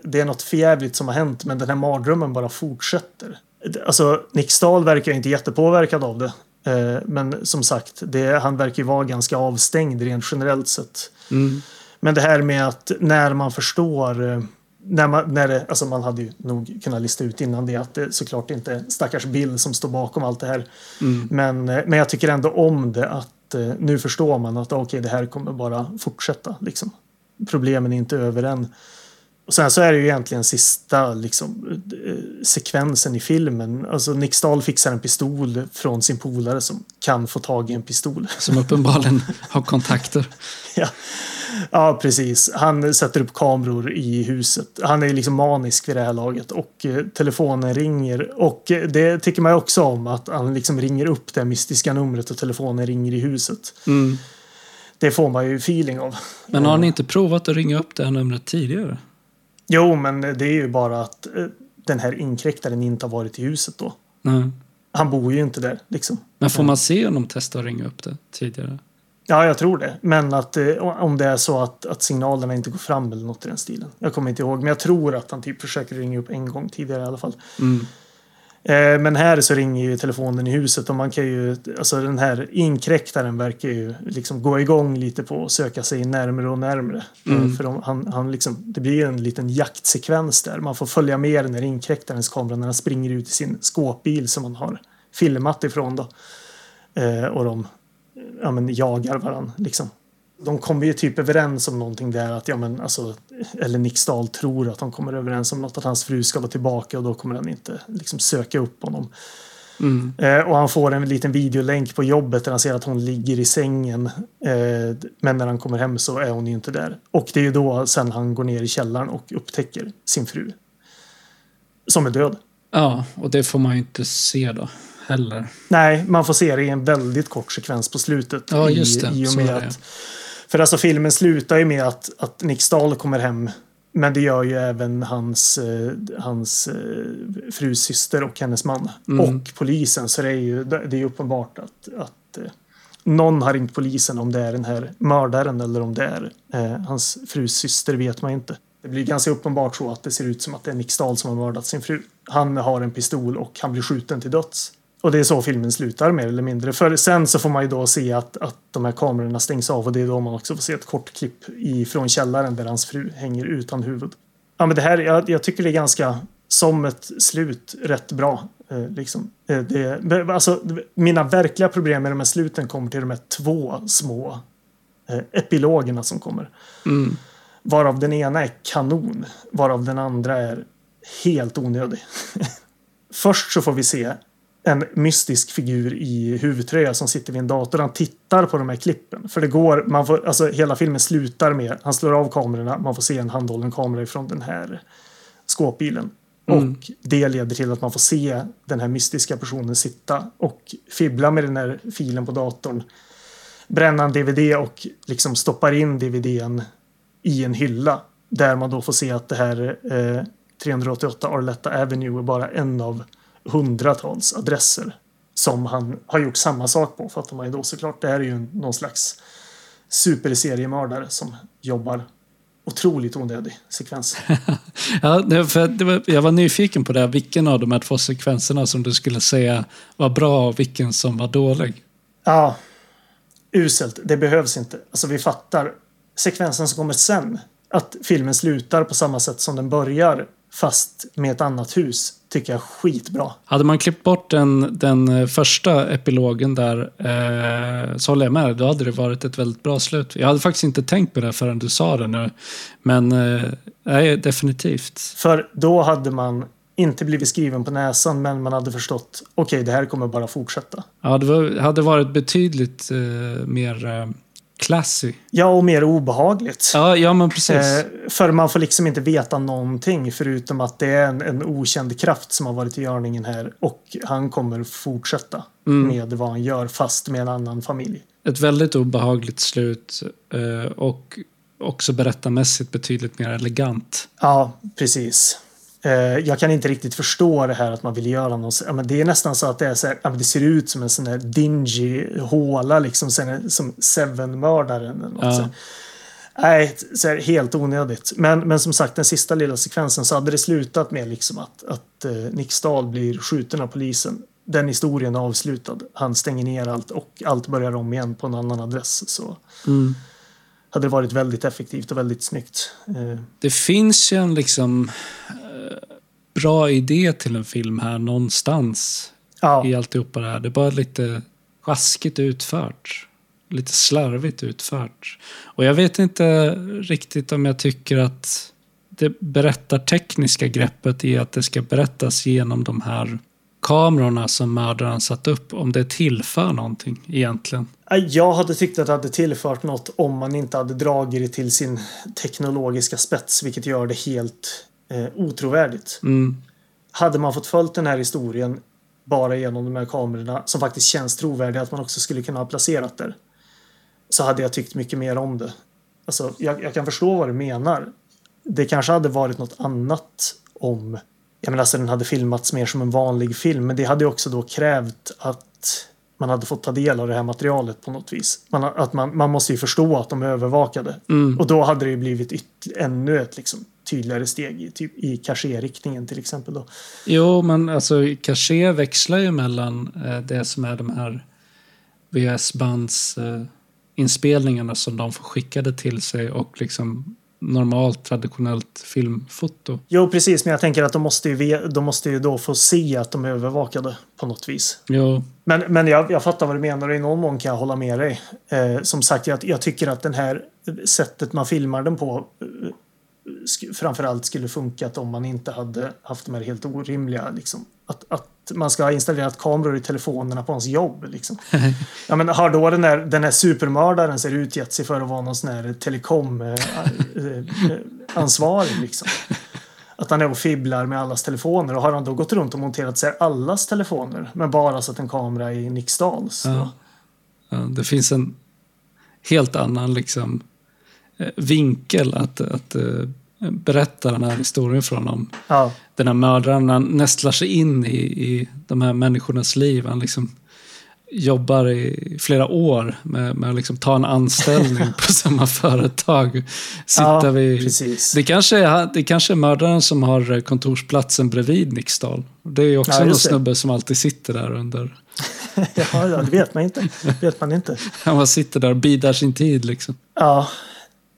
det är något förjävligt som har hänt, men den här mardrömmen bara fortsätter. Alltså, Nixdal verkar inte jättepåverkad av det. Eh, men som sagt, det, han verkar ju vara ganska avstängd rent generellt sett. Mm. Men det här med att när man förstår eh, när man, när det, alltså man hade ju nog kunnat lista ut innan det att det såklart inte är stackars Bill som står bakom allt det här. Mm. Men, eh, men jag tycker ändå om det att nu förstår man att okej, det här kommer bara fortsätta. Liksom. Problemen är inte över än. Och sen så är det ju egentligen sista liksom, eh, sekvensen i filmen. Alltså Nick Stahl fixar en pistol från sin polare som kan få tag i en pistol. Som uppenbarligen har kontakter. Ja. ja, precis. Han sätter upp kameror i huset. Han är liksom manisk vid det här laget och eh, telefonen ringer. Och eh, det tycker man ju också om att han liksom ringer upp det mystiska numret och telefonen ringer i huset. Mm. Det får man ju feeling av. Men har ni inte provat att ringa upp det här numret tidigare? Jo, men det är ju bara att eh, den här inkräktaren inte har varit i huset då. Nej. Han bor ju inte där liksom. Men får man se honom testa att ringa upp det tidigare? Ja, jag tror det. Men att eh, om det är så att, att signalerna inte går fram eller något i den stilen. Jag kommer inte ihåg, men jag tror att han typ försöker ringa upp en gång tidigare i alla fall. Mm. Eh, men här så ringer ju telefonen i huset och man kan ju, alltså den här inkräktaren verkar ju liksom gå igång lite på att söka sig närmare och närmare. Eh, Mm. för de, han, han liksom, det blir en liten jaktsekvens där. Man får följa med den här inkräktarens kamera när han springer ut i sin skåpbil som man har filmat ifrån då. Eh, och de ja, men, jagar varandra liksom. De kommer ju typ överens om någonting där att, ja men alltså, eller Nick Stahl tror att de kommer överens om något, att hans fru ska vara tillbaka och då kommer han inte liksom söka upp honom. Mm. Eh, och han får en liten videolänk på jobbet där han ser att hon ligger i sängen. Eh, men när han kommer hem så är hon ju inte där. Och det är ju då sen han går ner i källaren och upptäcker sin fru. Som är död. Ja, och det får man ju inte se då heller. Nej, man får se det i en väldigt kort sekvens på slutet. Ja, just det. I, i och med att, för alltså filmen slutar ju med att, att Nick Stahl kommer hem. Men det gör ju även hans, eh, hans eh, frus syster och hennes man. Mm. Och polisen. Så det är ju det är uppenbart att, att eh, någon har ringt polisen om det är den här mördaren eller om det är eh, hans frus syster vet man inte. Det blir ganska uppenbart så att det ser ut som att det är Nick Stahl som har mördat sin fru. Han har en pistol och han blir skjuten till döds. Och det är så filmen slutar mer eller mindre. För sen så får man ju då se att, att de här kamerorna stängs av och det är då man också får se ett kort klipp ifrån källaren där hans fru hänger utan huvud. Ja men det här, jag, jag tycker det är ganska som ett slut rätt bra. Eh, liksom. eh, det, alltså, mina verkliga problem med de här sluten kommer till de här två små eh, epilogerna som kommer. Mm. Varav den ena är kanon, varav den andra är helt onödig. Först så får vi se en mystisk figur i huvudtröja som sitter vid en dator. Han tittar på de här klippen. För det går, man får, alltså hela filmen slutar med, han slår av kamerorna, man får se en handhållen kamera ifrån den här skåpbilen. Mm. Och det leder till att man får se den här mystiska personen sitta och fibbla med den här filen på datorn. Bränna en DVD och liksom stoppar in DVDn i en hylla. Där man då får se att det här eh, 388 Arletta Avenue är bara en av hundratals adresser som han har gjort samma sak på. För att de har ju då såklart, det här är ju någon slags superseriemördare som jobbar otroligt onödig sekvens. Ja, för var, jag var nyfiken på det, här, vilken av de här två sekvenserna som du skulle säga var bra och vilken som var dålig. Ja, uselt. Det behövs inte. Alltså vi fattar sekvensen som kommer sen. Att filmen slutar på samma sätt som den börjar. Fast med ett annat hus tycker jag skitbra. Hade man klippt bort den, den eh, första epilogen där eh, så håller jag med. Då hade det varit ett väldigt bra slut. Jag hade faktiskt inte tänkt på det förrän du sa det nu. Men eh, nej, definitivt. För då hade man inte blivit skriven på näsan men man hade förstått okej det här kommer bara fortsätta. Ja, det var, hade varit betydligt eh, mer eh, classy. Ja, och mer obehagligt. Ja, ja men precis. Eh, för man får liksom inte veta någonting förutom att det är en, en okänd kraft som har varit i görningen här och han kommer fortsätta Mm. med vad han gör fast med en annan familj. Ett väldigt obehagligt slut eh, och också berättarmässigt betydligt mer elegant. Ja, precis. Eh, jag kan inte riktigt förstå det här att man vill göra något. Men det är nästan så att det, är så här, det ser ut som en sån här dingy håla liksom som Seven-mördaren. Ja. Nej, så här, helt onödigt. Men, men som sagt, den sista lilla sekvensen så hade det slutat med liksom att, att eh, Nick Stahl blir skjuten av polisen. Den historien är avslutad. Han stänger ner allt och allt börjar om igen på en annan adress. Så Mm. hade det varit väldigt effektivt och väldigt snyggt. Eh, Det finns ju en liksom bra idé till en film här någonstans ja, i alltihopa det här. Det är bara lite sjaskigt utfört. Lite slarvigt utfört. Och jag vet inte riktigt om jag tycker att det berättartekniska greppet i att det ska berättas genom de här kamerorna som mördaren satt upp, om det tillför någonting egentligen. Jag hade tyckt att det hade tillfört något om man inte hade dragit det till sin teknologiska spets, vilket gör det helt eh, otrovärdigt. Mm. Hade man fått följt den här historien bara genom de här kamerorna som faktiskt känns trovärdiga att man också skulle kunna ha placerat där. Så hade jag tyckt mycket mer om det. Alltså, jag, jag kan förstå vad du menar. Det kanske hade varit något annat om jag menar, alltså, den hade filmats mer som en vanlig film. Men det hade också då krävt att man hade fått ta del av det här materialet på något vis. Man, att man, man måste ju förstå att de är övervakade. Mm. Och då hade det ju blivit ännu ett liksom, tydligare steg typ, i cachet-riktningen till exempel. Då. Jo, men alltså cachet växlar ju mellan eh, det som är de här VHS-bands eh, inspelningarna som de får skickade till sig och liksom normalt traditionellt filmfoto. Jo, precis, men jag tänker att de måste ju, de måste ju då få se att de är övervakade på något vis. Jo, Men, men jag, jag fattar vad du menar och i någon mån kan jag hålla med dig. Eh, som sagt, jag, jag tycker att den här sättet man filmar den på eh, framförallt skulle funkat om man inte hade haft de här helt orimliga liksom. Att, att man ska ha installerat kameror i telefonerna på hans jobb. Liksom. ja, men har då den här, den här supermördaren ser utgett sig för att vara någon sån här telekom eh, eh, eh, ansvarig liksom. Att han är och fibblar med allas telefoner och har han då gått runt och monterat sig allas telefoner men bara satt en kamera i då? Ja. ja, det finns en helt annan liksom, vinkel att, att eh, berätta den här historien från om Ja, den här mördaren. Han nästlar sig in i, i de här människornas liv. Han liksom jobbar i flera år med, med att liksom ta en anställning på samma företag. Sitta ja vid, precis. det, kanske är, det kanske är mördaren som har kontorsplatsen bredvid Nicksdal. Det är också Ja, någon snubbe som alltid sitter där under... ja, ja, det vet man inte. Det vet man inte. Han bara sitter där och bidar sin tid liksom. Ja.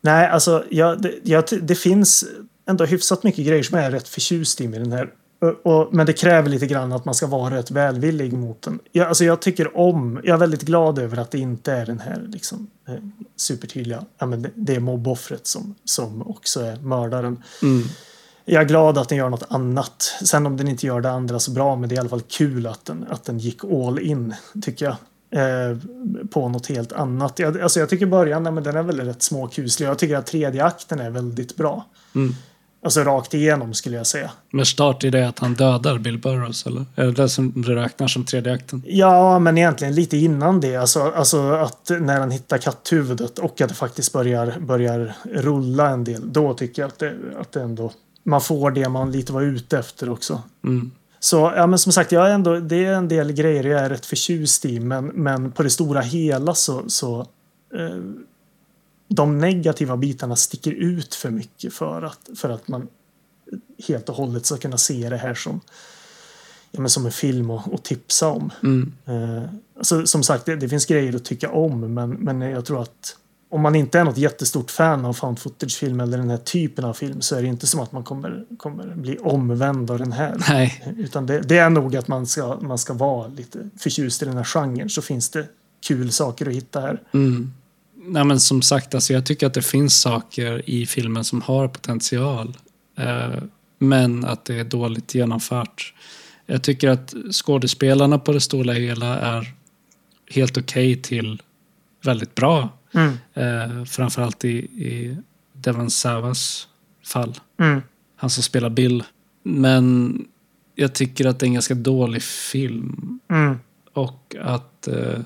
Nej, alltså ja, det, ja, det finns ändå hyfsat mycket grejer som jag är rätt förtjust i med den här. Och, och, men det kräver lite grann att man ska vara rätt välvillig mot den. Jag, alltså jag tycker om, jag är väldigt glad över att det inte är den här liksom, eh, supertydliga, ja, men det, det är mobboffret som, som också är mördaren. Mm. Jag är glad att den gör något annat. Sen om den inte gör det andra så bra, men det är i alla fall kul att den, att den gick all in, tycker jag. Eh, på något helt annat. Jag, alltså jag tycker början, nej, men den är väl rätt småkuslig. Jag tycker att tredje akten är väldigt bra. Mm. Alltså rakt igenom skulle jag säga. Men start i det att han dödar Bill Burroughs, eller? Är det det som du räknar som tredje akten? Ja, men egentligen lite innan det. Alltså, alltså att när han hittar katthuvudet och att det faktiskt börjar, börjar rulla en del. Då tycker jag att det, att det ändå... Man får det man lite var ute efter också. Mm. Så ja, men som sagt, jag är ändå, det är en del grejer jag är rätt förtjust i. Men, men på det stora hela så... så eh, de negativa bitarna sticker ut för mycket för att, för att man helt och hållet ska kunna se det här som, ja, men som en film och, och tipsa om. Mm. Eh, alltså, som sagt, det, det finns grejer att tycka om, men, men jag tror att om man inte är något jättestort fan av found footage-film eller den här typen av film så är det inte som att man kommer, kommer bli omvänd av den här. Nej, Utan det, det är nog att man ska, man ska vara lite förtjust i den här genren så finns det kul saker att hitta här. Mm. Nej, men som sagt, alltså, jag tycker att det finns saker i filmen som har potential. Eh, men att det är dåligt genomfört. Jag tycker att skådespelarna på det stora hela är helt okej till väldigt bra. Mm. Eh, framförallt i, i Devon Savas fall. Mm. Han som spelar Bill. Men jag tycker att det är en ganska dålig film. Mm. Och att eh,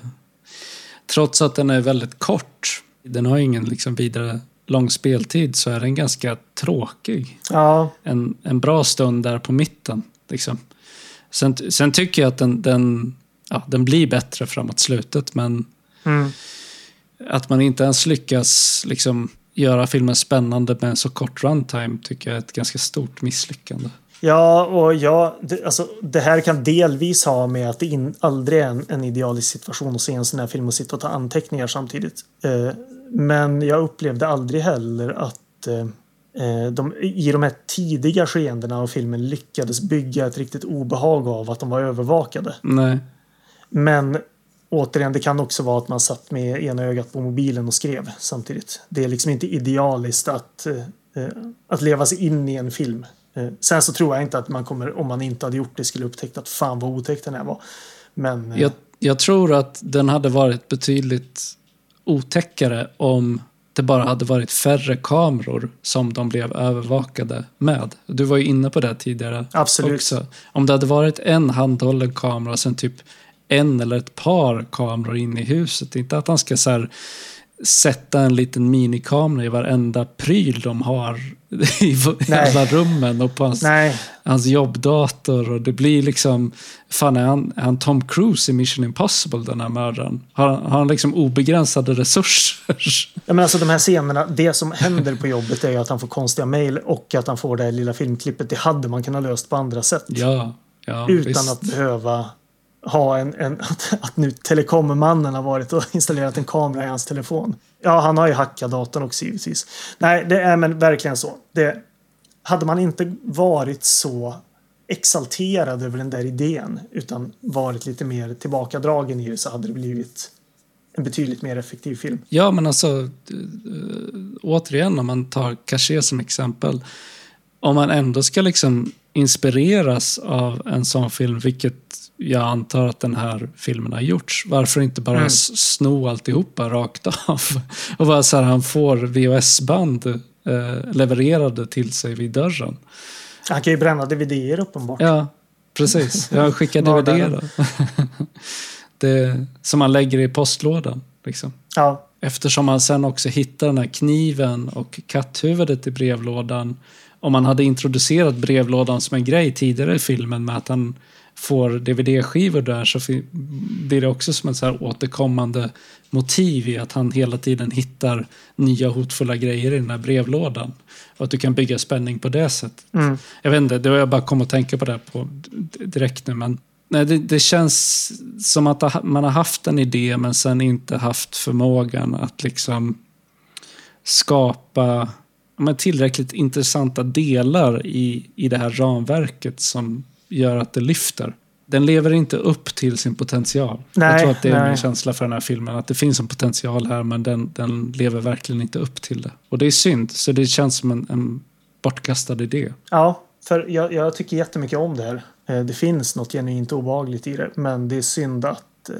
trots att den är väldigt kort, den har ingen liksom vidare lång speltid, så är den ganska tråkig. Ja, En, en bra stund där på mitten. Liksom. Sen, sen tycker jag att den, den, ja, den blir bättre framåt slutet, men mm. Att man inte ens lyckas liksom, göra filmen spännande med en så kort runtime tycker jag är ett ganska stort misslyckande. Ja, och ja, det, alltså, det här kan delvis ha med att det in, aldrig är en, en idealisk situation att se en sån här film och sitta och ta anteckningar samtidigt. Eh, men jag upplevde aldrig heller att eh, eh, de, i de här tidiga skeendena av filmen lyckades bygga ett riktigt obehag av att de var övervakade. Nej. Men återigen, det kan också vara att man satt med ena ögat på mobilen och skrev samtidigt. Det är liksom inte idealiskt att, eh, att leva sig in i en film. Eh, sen så tror jag inte att man kommer, om man inte hade gjort det, skulle upptäckt att fan vad otäckt den här var. Men eh, Jag, jag tror att den hade varit betydligt otäckare om det bara hade varit färre kameror som de blev övervakade med. Du var ju inne på det tidigare Absolut. också. Om det hade varit en handhållen kamera, sen typ en eller ett par kameror inne i huset. Inte att han ska så här, sätta en liten minikamera i varenda pryl de har i Nej. alla rummen och på hans nej, hans jobbdator och det blir liksom, fan är han, är han Tom Cruise i Mission Impossible den här mördaren? Har, han- har han liksom obegränsade resurser? Ja, men alltså de här scenerna, det som händer på jobbet är att han får konstiga mejl och att han får det här lilla filmklippet. Det hade man kunnat löst på andra sätt. ja, ja utan visst. att behöva ha en, en att, att nu telekommannen har varit och installerat en kamera i hans telefon. Ja, han har ju hackat datorn också givetvis. Nej, det är men verkligen så. Det, hade man inte varit så exalterad över den där idén utan varit lite mer tillbakadragen i det så hade det blivit en betydligt mer effektiv film. Ja, men alltså, eh, återigen om man tar Caché som exempel. Om man ändå ska liksom inspireras av en sån film, vilket jag antar att den här filmen har gjorts. Varför inte bara Mm. sno alltihopa rakt av? Och bara så här, han får VHS-band eh, levererade till sig vid dörren. Han kan ju bränna DVD-er uppenbart. Ja, precis. Jag skickar DVD det, som man lägger i postlådan. Liksom. Ja, Eftersom man sen också hittar den här kniven och katthuvudet i brevlådan. Om man hade introducerat brevlådan som en grej tidigare i filmen med att han får DVD-skivor där så blir det också som ett så här återkommande motiv i att han hela tiden hittar nya hotfulla grejer i den här brevlådan. Och att du kan bygga spänning på det sättet. mm. Jag vet inte, det har jag bara kommit att tänka på det på direkt nu. Men nej, det, det känns som att man har haft en idé men sen inte haft förmågan att liksom skapa men tillräckligt intressanta delar i, i det här ramverket som gör att det lyfter. Den lever inte upp till sin potential. jag Nej, tror att det är nej. min känsla för den här filmen. Att det finns en potential här men den, den lever verkligen inte upp till det. Och det är synd, så det känns som en, en bortkastad idé. Ja, för jag, jag tycker jättemycket om det här. Eh, Det finns något genuint obehagligt i det, men det är synd att... eh,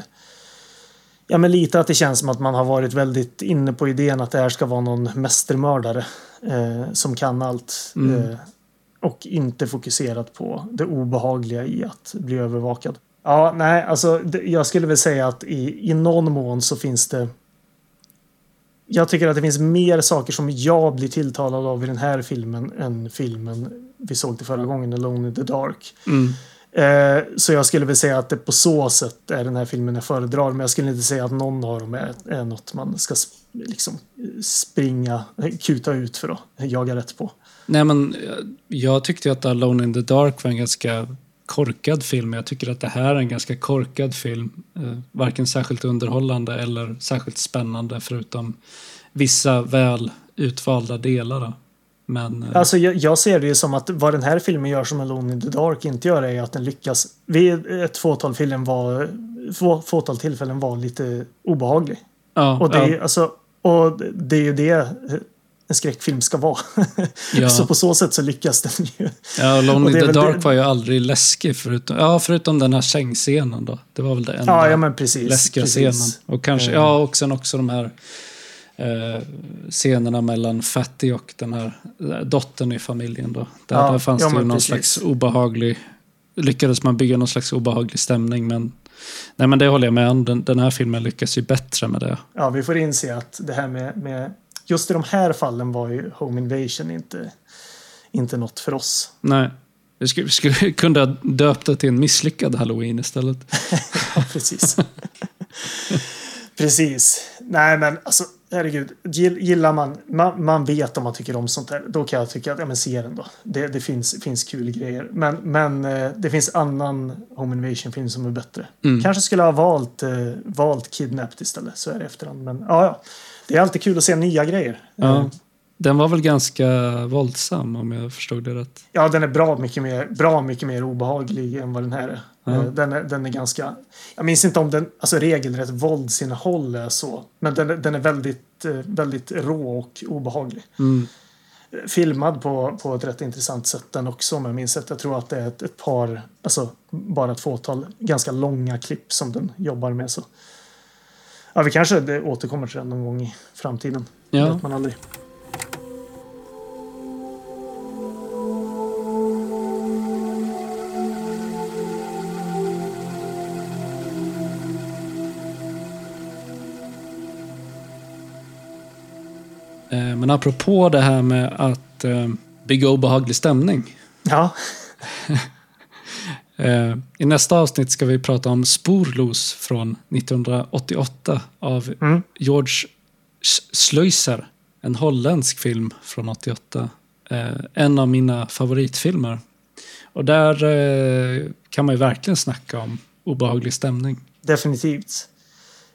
Ja, men lite att det känns som att man har varit väldigt inne på idén att det här ska vara någon mästermördare eh, som kan allt. Mm. Eh, och inte fokuserat på det obehagliga i att bli övervakad. Ja, nej, alltså jag skulle väl säga att i, i någon mån så finns det jag tycker att det finns mer saker som jag blir tilltalad av i den här filmen än filmen vi såg till förra gången, Alone in the Dark. Mm. Eh, så jag skulle väl säga att det på så sätt är den här filmen jag föredrar. Men jag skulle inte säga att någon av dem är, är något man ska sp- liksom springa, kuta ut för att jaga rätt på. Nej, men eh, jag tyckte att Alone in the Dark var en ganska korkad film. Jag tycker att det här är en ganska korkad film. Eh, varken särskilt underhållande eller särskilt spännande förutom vissa väl utvalda delar. Men eh, Alltså jag, jag ser det ju som att vad den här filmen gör som Alone in the Dark inte gör är att den lyckas vid ett fåtal, film var, få, fåtal tillfällen var lite obehaglig. ja, Och det, ja, alltså, och det är ju det en skräckfilm ska vara. Ja. så på så sätt så lyckas den ju. ja, är the Dark det- var ju aldrig läskig förutom, ja, förutom den här sängscenen då. Det var väl det enda Ja, ja men precis. läskiga precis. scenen. Och kanske, Eh. ja, och sen också de här eh, scenerna mellan Fatty och den här eh, dottern i familjen då. Där, Ja, där fanns ja, det ju någon precis. slags obehaglig, lyckades man bygga någon slags obehaglig stämning men Nej men det håller jag med om. Den, den här filmen lyckas ju bättre med det. Ja, vi får inse att det här med, med just i de här fallen var ju Home Invasion inte, inte något för oss. Nej. Vi skulle, skulle kunna döpt det till en misslyckad halloween istället. Ja, precis. precis. Nej, men alltså herregud. Gill- Gillar man, man, man vet om man tycker om sånt här. Då kan jag tycka att, ja men se den då. Det, det finns, finns kul grejer. Men, men eh, det finns annan Home Invasion-film som är bättre. Mm. Kanske skulle ha valt, eh, valt Kidnapped istället, så är det efterhand. Men ja, ja. Det är alltid kul att se nya grejer. Ja. Eh, Den var väl ganska våldsam om jag förstod det rätt. Ja, den är bra mycket mer, bra mycket mer obehaglig än vad den här är. Eh, Den, är den är ganska... Jag minns inte om den, alltså regelrätt våldsinnehåll är så. Men den, är- den är väldigt, eh, väldigt rå och obehaglig. Mm. Filmad på, på ett rätt intressant sätt den också om jag minns rätt. Jag tror att det är ett, ett par, alltså bara ett fåtal ganska långa klipp som den jobbar med. Så. Ja, vi kanske det återkommer till den någon gång i framtiden. Det Ja. vet man aldrig. Eh, Men apropå det här med att eh, bygga obehaglig stämning. Ja, I nästa avsnitt ska vi prata om Sporlos från 1988 av Mm. George S- Sluizer. En holländsk film från 88. Eh, en av mina favoritfilmer. Och där eh, kan man ju verkligen snacka om obehaglig stämning. Definitivt.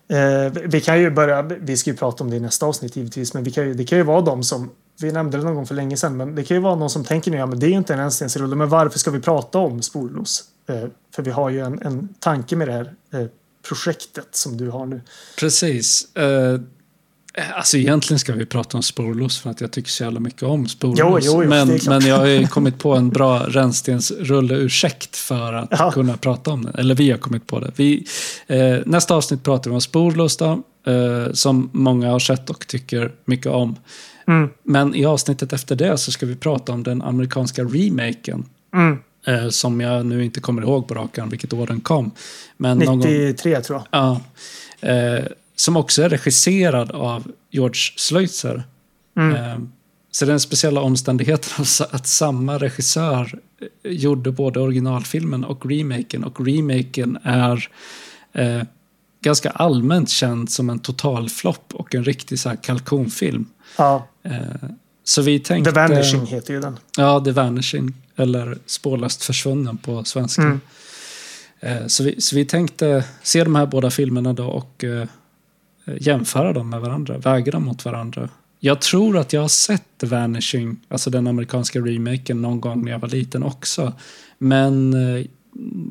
Eh, vi- vi kan ju börja, vi ska ju prata om det i nästa avsnitt givetvis, men vi kan ju, det kan ju vara de som, vi nämnde det någon gång för länge sedan, men det kan ju vara någon som tänker nu, ja men det är ju inte en enstensrulle, men varför ska vi prata om spollos? Eh, för vi har ju en, en tanke med det här eh, projektet som du har nu. Precis. Eh, alltså egentligen ska vi prata om sporlos för att jag tycker så jävla mycket om sporlos. Jo, jo, jo, men, men jag har ju kommit på en bra rännstensrulle-ursäkt för att Ja. kunna prata om det. Eller vi har kommit på det. Vi, eh, nästa avsnitt pratar vi om sporlos då, eh, som många har sett och tycker mycket om. Mm. Men i avsnittet efter det så ska vi prata om den amerikanska remaken. Mm. Eh, som jag nu inte kommer ihåg på rak arm vilket år den kom. Men någon gång, 93 tror jag. Ja. Eh, som också är regisserad av George Sleutzer. Mm. Eh, så den speciella omständigheten sa- att samma regissör eh, gjorde både originalfilmen och remaken. Och remaken är eh, ganska allmänt känd som en totalflopp och en riktig så här kalkonfilm. Ja, så vi tänkte... The Vanishing heter ju den. Ja, The Vanishing. Eller Spårlöst försvunnen på svenska. Mm. Eh, Så, vi, så vi tänkte se de här båda filmerna då och eh, jämföra dem med varandra, väga dem mot varandra. Jag tror att jag har sett The Vanishing, alltså den amerikanska remaken, någon gång när jag var liten också. Men eh,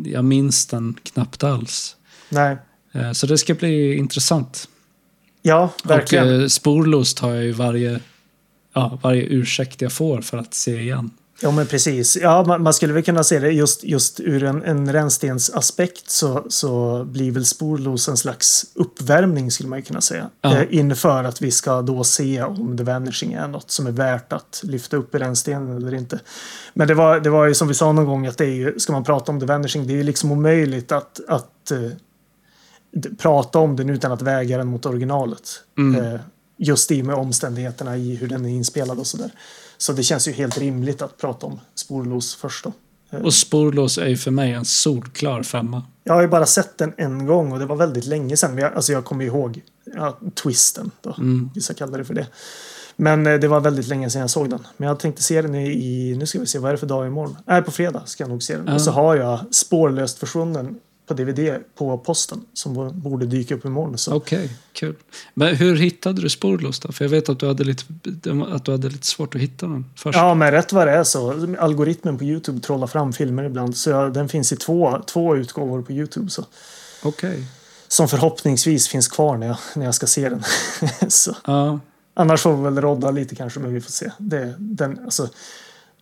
jag minns den knappt alls. Nej. Eh, Så det ska bli intressant. Ja, verkligen. Och eh, sporlöst har jag ju varje, ja, varje ursäkt jag får för att se igen. Ja, men precis. Ja, man, man skulle väl kunna se det just, just ur en, en rännstensaspekt så, så blir väl sporlos en slags uppvärmning skulle man kunna säga. Ja. Eh, inför att vi ska då se om The Vanishing är något som är värt att lyfta upp i rännstenen eller inte. Men det var, det var ju som vi sa någon gång att det är ju, ska man prata om The Vanishing, det är ju liksom omöjligt att, att eh, prata om den utan att väga den mot originalet. Mm. Eh, just i med omständigheterna i hur den är inspelad och sådär. Så det känns ju helt rimligt att prata om Sporlos först då. Eh, Och Sporlös är ju för mig en solklar femma. Jag har ju bara sett den en gång och det var väldigt länge sedan. Jag, alltså jag kommer ihåg ja, twisten då. Mm. Vissa kallar det för det. Men eh, det var väldigt länge sedan jag såg den. Men jag tänkte se den i, nu ska vi se, vad är det för dag imorgon? Nej, på fredag ska jag nog se den. Ja. Och så har jag spårlöst försvunnen på DVD på posten som bo- borde dyka upp imorgon. Så. Okej, kul. Men hur hittade du Spårlöst då? För jag vet att du hade lite, att du hade lite svårt att hitta den först. Ja, men rätt vad det är så. Algoritmen på YouTube trollar fram filmer ibland. Så jag, den finns i två, två utgåvor på YouTube. Så. Okej. Som förhoppningsvis finns kvar när jag, när jag ska se den. så. Ja, Annars får vi väl rodda lite kanske, men vi får se. Det, den, alltså,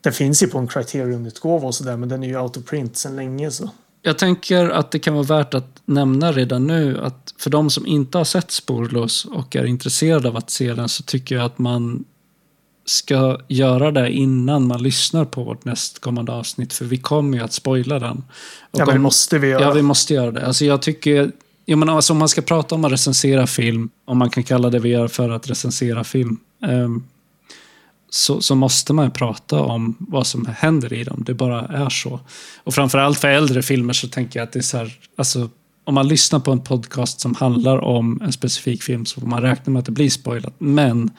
den finns ju på en Criterion-utgåva och sådär, men den är ju out of print sedan länge. Så. Jag tänker att det kan vara värt att nämna redan nu att för de som inte har sett Spårlös och är intresserade av att se den så tycker jag att man ska göra det innan man lyssnar på vårt nästkommande avsnitt för vi kommer ju att spoila den. Och Ja, men det måste vi göra. Ja, vi måste göra det. Alltså jag tycker... Jag menar, alltså om man ska prata om att recensera film, om man kan kalla det vi gör för att recensera film, ehm, så, så måste man prata om vad som händer i dem. Det bara är så. Och framförallt för äldre filmer så tänker jag att det är så här, alltså, om man lyssnar på en podcast som handlar om en specifik film så får man räkna med att det blir spoilat. Men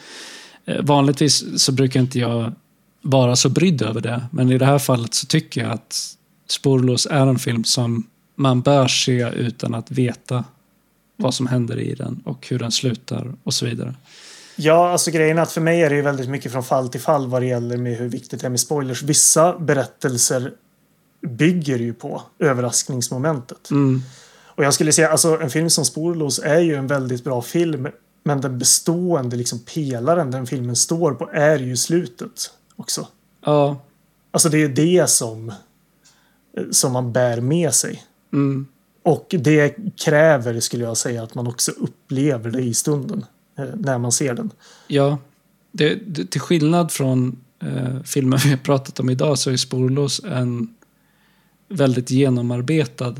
eh, vanligtvis så brukar inte jag vara så brydd över det. Men i det här fallet så tycker jag att Spårlös är en film som man bör se utan att veta vad som händer i den och hur den slutar och så vidare. Ja, alltså grejen är att för mig är det ju väldigt mycket från fall till fall vad det gäller med hur viktigt det är med spoilers. Vissa berättelser bygger ju på överraskningsmomentet. Mm. Och jag skulle säga, alltså en film som Spårlös är ju en väldigt bra film. Men den bestående liksom pelaren den filmen står på är ju slutet också. Ja, Alltså det är ju det som, som man bär med sig. mm. Och det kräver, skulle jag säga, att man också upplever det i stunden. Eh, När man ser den. ja. Det, det, till skillnad från eh, filmer vi har pratat om idag så är Spårlös en väldigt genomarbetad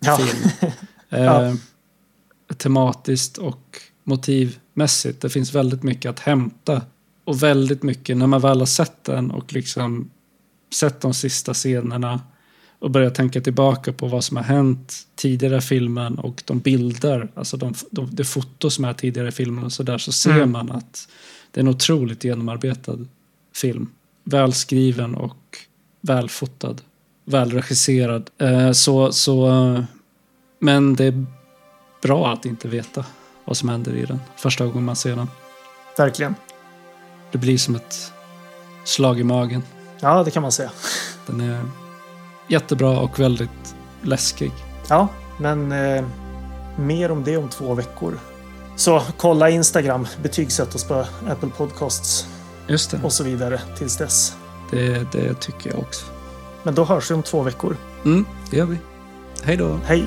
Ja. film. Eh, Ja. Tematiskt och motivmässigt. Det finns väldigt mycket att hämta. Och väldigt mycket, när man väl har sett den och liksom sett de sista scenerna och börjar tänka tillbaka på vad som har hänt tidigare i filmen och de bilder, alltså de, de, det foto som är tidigare i filmen och så där, så ser Mm. man att det är en otroligt genomarbetad film. Välskriven och välfotad. Välregisserad. Eh, så, så, men det är bra att inte veta vad som händer i den första gången man ser den. Verkligen. Det blir som ett slag i magen. Ja, det kan man säga. Den är jättebra och väldigt läskig. Ja, men eh, mer om det om två veckor. Så kolla Instagram, betygsätt oss på Apple Podcasts Just det, och så vidare tills dess. det, det tycker jag också. Men då hörs vi om två veckor. Mm, det gör vi. Hej då. Hej!